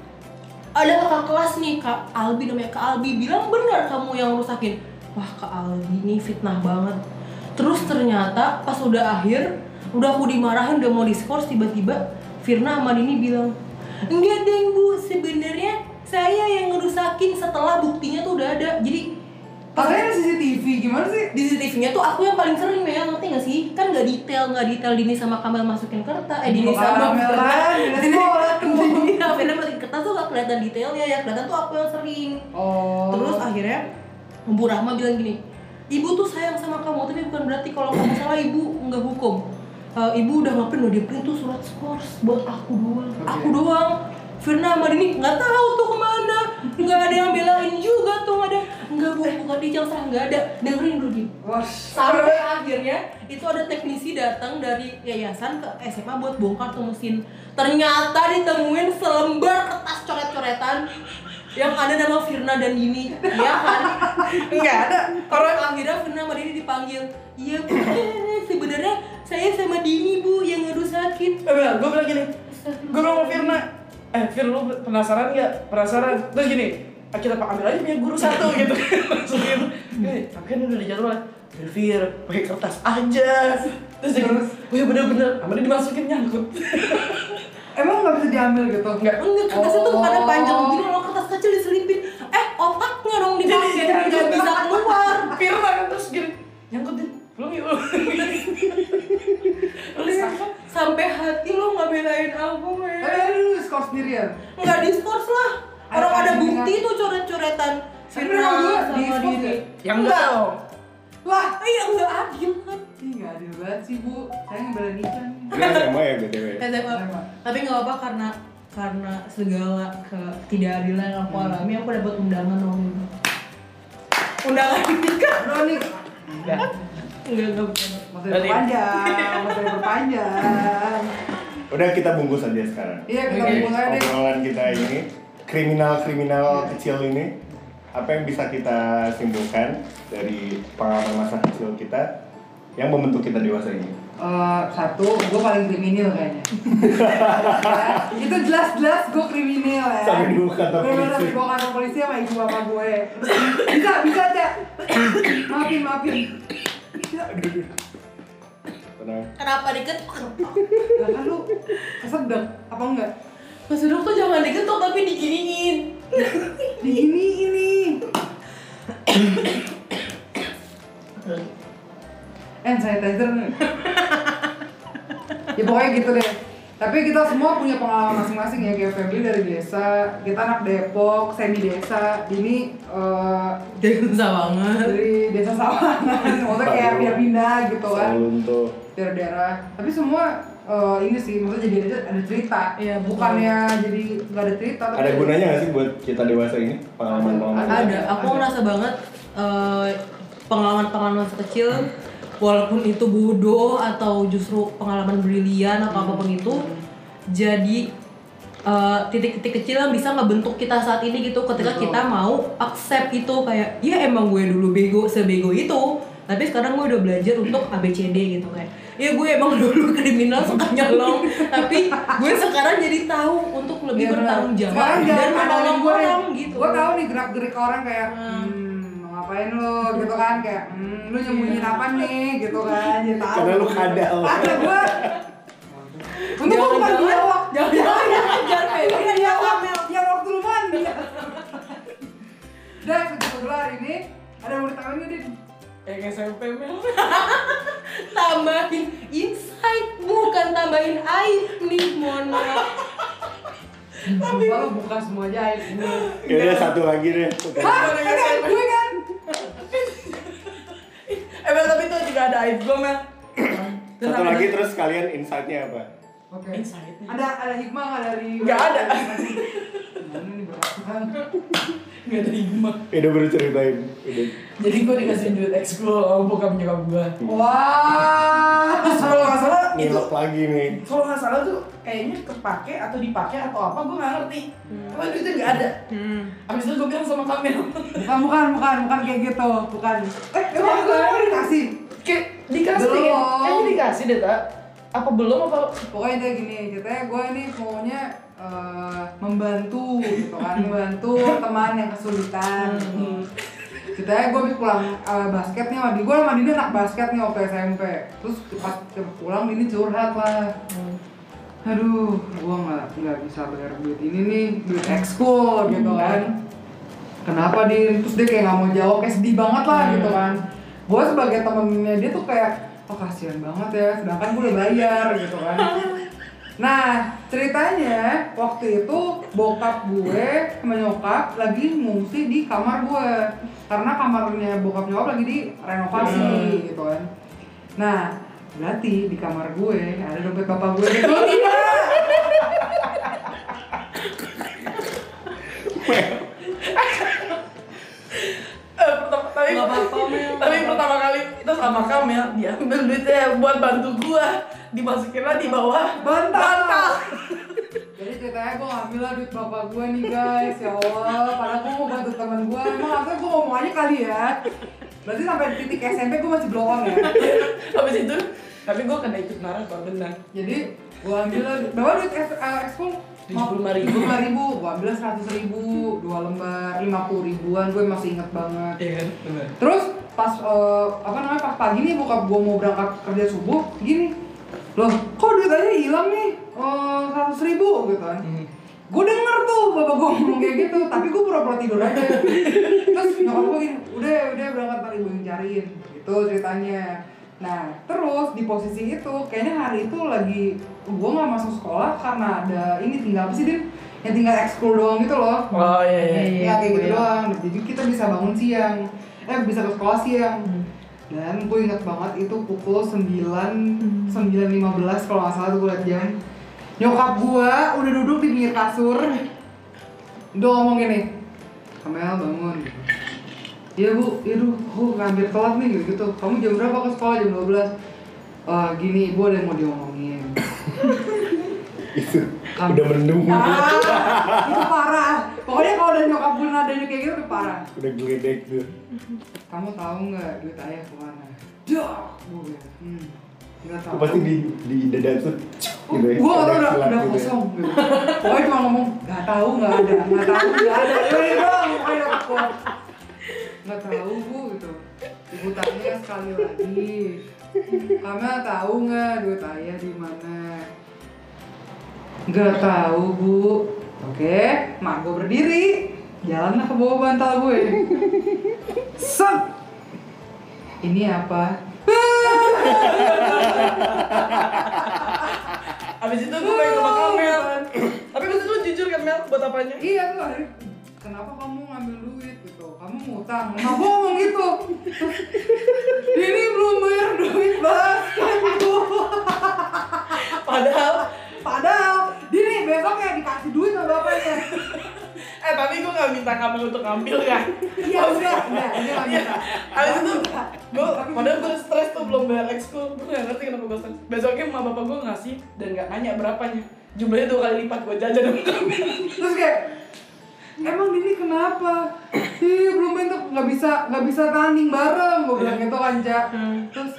ada kakak kelas nih kak Albi namanya kak Albi bilang benar kamu yang rusakin. Wah kak Albi ini fitnah banget. Terus ternyata pas udah akhir udah aku dimarahin udah mau diskors tiba-tiba Firna sama Dini bilang enggak deng bu sebenarnya saya yang ngerusakin setelah buktinya tuh udah ada jadi ada CCTV, gimana sih? di CCTV-nya tuh aku yang paling sering ya ngerti gak sih kan nggak detail nggak detail Dini sama Kamel masukin kertas eh Dini sama Kameran, di sekolah tuh. Iya, Firna masukin kertas tuh gak kelihatan detailnya ya kelihatan tuh aku yang sering Oh. Terus akhirnya Bu Rahma bilang gini, ibu tuh sayang sama kamu tapi bukan berarti kalau kamu salah ibu nggak hukum. Eh, ibu udah ngapain udah di print tuh surat skors buat aku doang, Oke. aku doang. Firna sama Dini nggak tahu tuh ke mana, nggak ada yang belain juga tuh nggak ada, nggak bu bukan di serah nggak ada. Dengerin dulu. Wah, Sampai akhirnya itu ada teknisi datang dari yayasan ke SMA buat bongkar tuh mesin. Ternyata ditemuin selembar kertas coret-coretan yang ada nama Firna dan Dini, ya kan? Enggak ada. Orang akhirnya Firna sama Dini dipanggil. Iya, Bu. Eh, sebenarnya saya sama Dini bu yang ngerusakin. Eh, gue bilang gini, gue bilang sama Firna, eh Fir lu penasaran nggak? Penasaran? Terus gini, kita pak ambil aja punya guru satu gitu. Langsung gitu. Gini, tapi kan udah dijadwal. Fir, Fir, pakai kertas aja. Terus dia Terus? oh iya bener-bener, sama dia dimasukin nyangkut. emang nggak bisa diambil gitu? Enggak. Enggak, kertasnya tuh Oh. pada panjang begini loh, kertas kecil diselipin. Eh, otaknya dong dipakai, nggak bisa keluar. Kan terus gini, nyangkut dia. Belum yuk. Terus apa? Sampai hati lo nggak belain aku, Tapi men. ada dulu skor sendirian. Nggak diskors lah. Orang Ada bukti tuh coret-coretan. Tapi memang gue di ya? Yang enggak dong. Wah, Iya, nggak adil kan. Ih, nggak adil banget sih bu. Saya ngebelain Ican. Dia SMA ya BTW. Tapi nggak apa karena karena segala ketidakadilan yang aku alami, aku dapat undangan dong. Undangan nikah. Brownie. Enggak. Enggak, enggak bukan. Masih Berarti- berpanjang, masih berpanjang. Udah kita bungkus aja sekarang. Iya, kita Oke. mulai deh. Obrolan kita ini, kriminal-kriminal kecil ini, apa yang bisa kita simpulkan dari pengalaman masa kecil kita yang membentuk kita dewasa ini? Eh, satu, gue paling kriminal kayaknya. Ya, itu jelas-jelas gue kriminal ya. Sampai dibawa kantor Bener-bener polisi. dibawa kantor polisi sama ibu bapak gue. Bisa, bisa aja. maafin, maafin. Tenang. Kenapa diketok? Lah kan lu kesedek apa enggak? Duduk tuh jangan diketok tapi diginiin. Digini ini. Hand sanitizer nih. ya pokoknya gitu deh. Tapi kita semua punya pengalaman masing-masing ya kayak Febri dari desa, kita anak Depok, semi desa, ini eh, Desa banget. dari desa Sawangan, maksudnya kayak pindah-pindah gitu kan, Salunto. daerah-daerah. Tapi semua eh, ini sih, maksudnya jadi ada, ada cerita, Iya, betul. bukannya jadi nggak ada cerita. tapi Ada gunanya nggak sih buat kita dewasa ini pengalaman-pengalaman? Ada. Ada, aku ngerasa banget eh, pengalaman-pengalaman masa kecil walaupun itu bodoh atau justru pengalaman brilian atau apa pun itu jadi eh, titik-titik kecil yang bisa ngebentuk kita saat ini gitu ketika Betul. kita mau accept itu kayak ya emang gue dulu bego sebego itu tapi sekarang gue udah belajar untuk ABCD gitu kayak ya gue emang dulu kriminal suka nyolong tapi gue sekarang jadi tahu untuk lebih benar. bertanggung jawab dan menolong orang gitu Gue tahu nih gerak-gerik orang kayak Hmm. hmm, ngapain lo gitu kan kayak hmm, lu nyembunyiin apa nih gitu kan jadi tahu. Karena lu kadal. Ada gue. Untuk gue bukan jangan-jangan jangan Febri Bukan yang biawak. Amel. Yang waktu lu mandi. Dan kebetulan hari ini ada yang mau ditanganin nggak, Din? Yang SMP Mel. tambahin insight bukan tambahin aib nih mohon maaf Sumpah lu buka semua aja aib gue. Ya udah satu lagi deh. Hah? Kan aib gue kan? Eh tapi itu juga ada aib gue Mel. Satu lagi terus kalian insight-nya apa? Oke. Insight-nya. Ada ada hikmah nggak dari? Nggak ada. Gimana nih berantakan Gak ada hikmah udah baru ceritain. Udah. Jadi gue dikasih duit ekskul sama bokap nyokap gue wah. Terus kalau gak salah itu lagi nih. kalau nggak salah tuh kayaknya kepake atau dipakai atau apa gue nggak ngerti. Karena duitnya nggak ada. Hmm. Abis itu gue bilang sama Kamil. Bukan bukan bukan bukan kayak gitu. Bukan. Eh emang emang dikasih? Kayak dikasih Belum. kayaknya dikasih deh tak Apa belum apa? Pokoknya dia gini ceritanya gue ini maunya eh, membantu gitu kan membantu teman yang kesulitan. Gitu. ceritanya gue habis pulang eh, basket nih sama Dini gue sama Dini anak basket nih waktu SMP terus pas pulang Dini curhat lah. Aduh gue nggak nggak bisa bayar duit ini nih duit ekskul gitu kan. Kenapa Din terus dia kayak nggak mau jawab kayak sedih banget lah gitu kan. Gue sebagai temennya dia tuh kayak oh kasihan banget ya sedangkan gue udah bayar gitu kan nah ceritanya waktu itu bokap gue sama nyokap lagi ngungsi di kamar gue. Karena kamarnya bokap nyokap lagi di renovasi gitu kan. Nah berarti di kamar gue ada dompet bapak gue betul tidak Eh, pertama, tapi, pertama kali itu sama Kamil dia ambil duitnya buat bantu gua dimasukin lah di bawah. Bantal jadi ceritanya gue ngambil lah duit bapak gue nih guys. Ya Allah padahal gue mau bantu teman gue emang harusnya gue ngomong aja kali ya. Berarti sampai titik SMP gue masih blowang ya? Habis itu? Tapi gua kena ikut marah kalau benar. Jadi gue ambil lah berapa duit eks- eh, ekskul 75.000. lima ribu. Gue ambil seratus ribu. Dua lembar. Lima puluh ribuan. Gue masih inget banget. Iya kan? Benar. Terus pas eh, apa namanya pas pagi nih bokap gue mau berangkat kerja subuh gini loh kok duit aja hilang nih seratus ribu gitu kan gue denger tuh bapak gue ngomong kayak gitu tapi gue pura-pura tidur aja terus nyokap gue gini udah udah berangkat ntar ibu yang cariin gitu ceritanya nah terus di posisi itu kayaknya hari itu lagi gue nggak masuk sekolah karena ada ini tinggal apa sih din yang tinggal ekskul doang gitu loh oh iya iya iya Ya kayak gitu Iya. doang. Jadi kita bisa bangun siang. Eh bisa ke sekolah siang. Hmm. Dan gue ingat banget itu pukul 9 9.15 kalau nggak salah tuh gue liat jam. Nyokap gue udah duduk di pinggir kasur. Udah ngomong gini. Kamel bangun. Iya bu, iya duh, aku ngambil telat nih gitu, gitu. Kamu jam berapa ke sekolah? Jam 12 Eh gini, ibu ada yang mau diomongin. Itu udah mendung. Ah, itu parah. Pokoknya kalau udah nyokap gue nadanya kayak gitu udah parah. Udah geledek tuh. Kamu tahu nggak duit ayah ke mana? Dah, gue hmm, nggak tahu. Pasti di di dada tuh. Gitu ya. Gue udah, udah kilat gitu ya. kosong gitu. Pokoknya cuma ngomong nggak tahu nggak ada, nggak tahu nggak ada. Ini doang, pokoknya aku nggak tahu bu gitu. Ibu tanya sekali lagi. Kamu tahu nggak duit ayah di mana? Nggak tahu bu. Oke, mak gue berdiri. Jalanlah ke bawah bantal gue. Set. Ini apa? Abis itu gue pengen rumah Tapi itu lu jujur kan Mel buat apanya? Iya tuh hari kenapa kamu ngambil duit gitu? Kamu ngutang. Nah, gue ngomong gitu. Ini belum bayar duit bu. Padahal Padahal Dini besok ya dikasih duit sama bapaknya. Eh tapi gue gak minta Kamil untuk ngambil kan? Iya udah, udah, dia nggak Iya, minta. abis itu gue, padahal gue stres tuh belum bayar ekskul Gue gak ngerti kenapa gue stres. Besoknya emak bapak gue ngasih dan gak nanya berapanya. Jumlahnya dua kali lipat gue jajan. Terus kayak Emang Dini kenapa? Ih belum bentuk nggak bisa nggak bisa tanding bareng gue bilang gitu kan Cak. Terus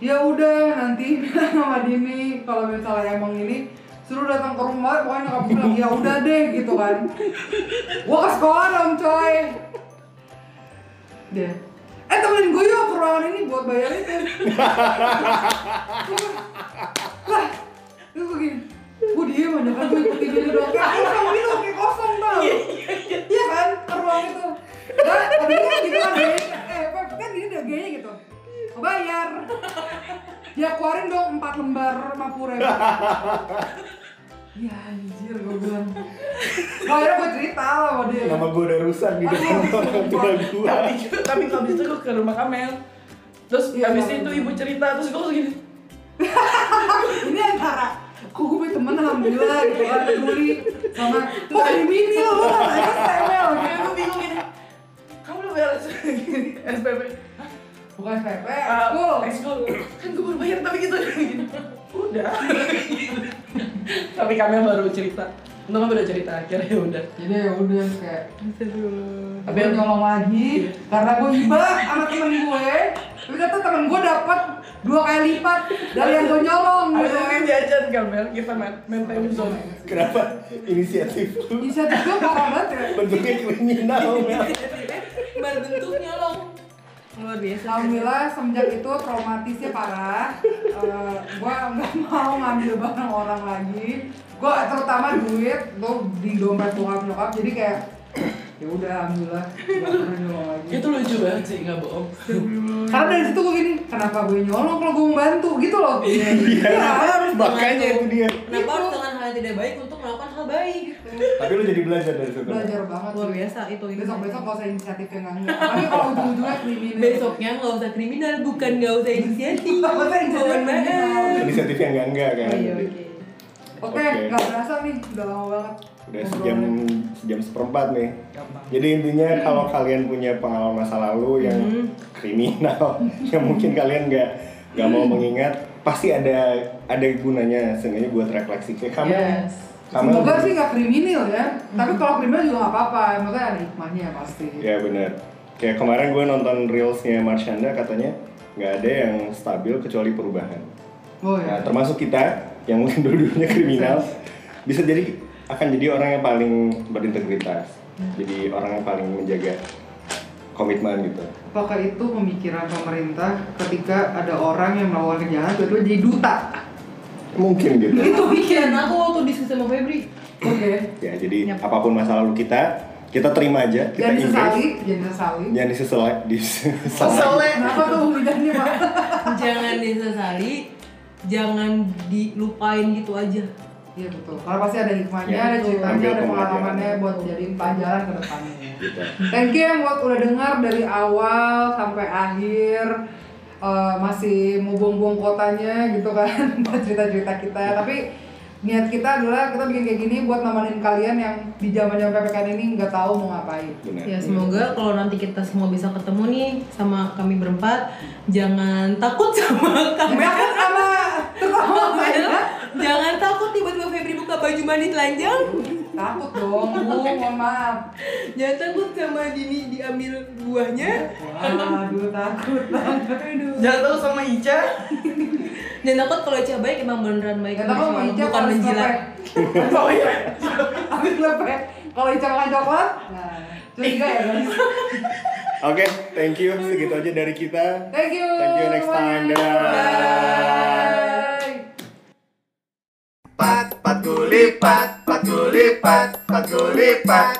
ya udah nanti bilang sama Dini kalau misalnya emang ini suruh datang ke rumah pokoknya nyokap gue bilang ya udah deh gitu kan. Gua ke sekolah dong coy. Deh. Eh temenin gue yuk ke ruangan ini buat bayar itu lah gue gini gue diem aja kan gue ikutin dia doang. Kayak kosong gitu kayak kosong tau. Iya kan ke ruang itu. Nah tapi kan gitu kan eh kan gini udah gayanya gitu bayar. Dia keluarin dong empat lembar puluh ribu ya anjir gue bilang. Wah, akhirnya gue cerita lah sama dia. Nama gue udah rusak di depan orang tua gue. Tapi, tapi abis itu gue ke rumah Kamil Terus Iya, abis itu ibu cerita, terus gue gini. Ini antara kok gue punya temen alhamdulillah gitu kan peduli sama kok ini lo lo Kayak gitu. Gue bingung gitu. Kamu udah beres SPP. Bukan PP Ah, school ekskul. Kan gue baru bayar tapi gitu. Udah. tapi kami baru cerita. Untung kami udah cerita akhirnya ya udah. jadi ya udah kayak tapi gue nyolong lagi karena gue hibah sama temen gue tapi ternyata temen gue dapat dua kali lipat dari yang gue nyolong Ada gitu mungkin jajan kan Mel, kita main main time zone. Kenapa inisiatif lu inisiatif gue parah banget ya bentuknya kriminal Mel? Baru bentuknya loh. Luar biasa. Alhamdulillah semenjak itu traumatisnya parah. Eh, gua nggak mau ngambil barang orang lagi. Gua terutama duit tuh di dompet bokap nyokap. Jadi kayak ya udah alhamdulillah nggak nyolong lagi. Itu lucu banget sih, nggak bohong. Karena dari situ gue gini, kenapa gue nyolong kalau gue mau bantu gitu loh. Iya. Kenapa harus Makanya itu dia. Kenapa harus dengan hal yang tidak baik untuk melakukan hal baik? Tapi lu jadi belajar dari situ. Belajar banget. Luar biasa itu ini. Besok besok gak usah inisiatif yang enggak. Tapi kalau ujung-ujungnya kriminal. Besoknya nggak usah kriminal, bukan nggak usah inisiatif. Nggak usah inisiatif. Inisiatif yang enggak enggak kan. Iya oke. Oke, Oke. nggak berasa nih, udah lama banget. Udah sejam sejam seperempat nih. Gampang. Jadi intinya kalau kalian punya pengalaman masa lalu yang kriminal, yang mungkin kalian nggak nggak mau mengingat, pasti ada ada gunanya seenggaknya buat refleksi kayak kamu. Yes. Kamu Semoga sih nggak kriminal ya. Tapi kalau kriminal juga nggak apa-apa. Maksudnya ada hikmahnya pasti. Ya benar. Kayak kemarin gue nonton reelsnya Marshanda katanya nggak ada yang stabil kecuali perubahan. Oh Nah, ya. termasuk kita yang mungkin dulu-dulunya kriminal bisa jadi akan jadi orang yang paling berintegritas. Jadi orang yang paling menjaga komitmen gitu. Apakah itu pemikiran pemerintah ketika ada orang yang melakukan kejahatan tiba-tiba jadi duta? Mungkin gitu. Itu pikiran aku waktu diskusi sama Febri, Oke. Ya, jadi Yap. apa pun masa lalu kita, kita terima aja, kita Jangan disesali, jangan disesali. Jangan disesali, disesali. Kenapa tuh lidahnya pak? jangan disesali, jangan dilupain gitu aja. Iya betul. Karena pasti ada hikmahnya, Ya, ada ceritanya, ada pengalamannya buat jadiin pelajaran ke depannya. Gitu. Thank you yang buat udah dengar dari awal sampai akhir Eh, masih mau buang-buang kotanya gitu kan buat cerita-cerita kita tapi niat kita adalah kita bikin kayak gini buat nemenin kalian yang di zaman zaman ppkm ini nggak tahu mau ngapain. Ya semoga kalau nanti kita semua bisa ketemu nih sama kami berempat, jangan takut sama kami. Jangan sama saya jangan takut tiba-tiba Febri buka baju mandi telanjang. takut dong bu mohon maaf Jangan takut sama Dini diambil buahnya. aduh takut banget aduh Jangan tahu sama Ica. Jangan takut kalau Ica baik emang beneran baik. Tau sama Ica bukan kalau menjilat. Oh iya. Habis lepek kalau Ica makan coklat nah curiga ya guys Oke, thank you. Segitu aja dari kita. thank you Thank you next time. Dadah. bye pat pat kulipat pat kulipat pat kulipat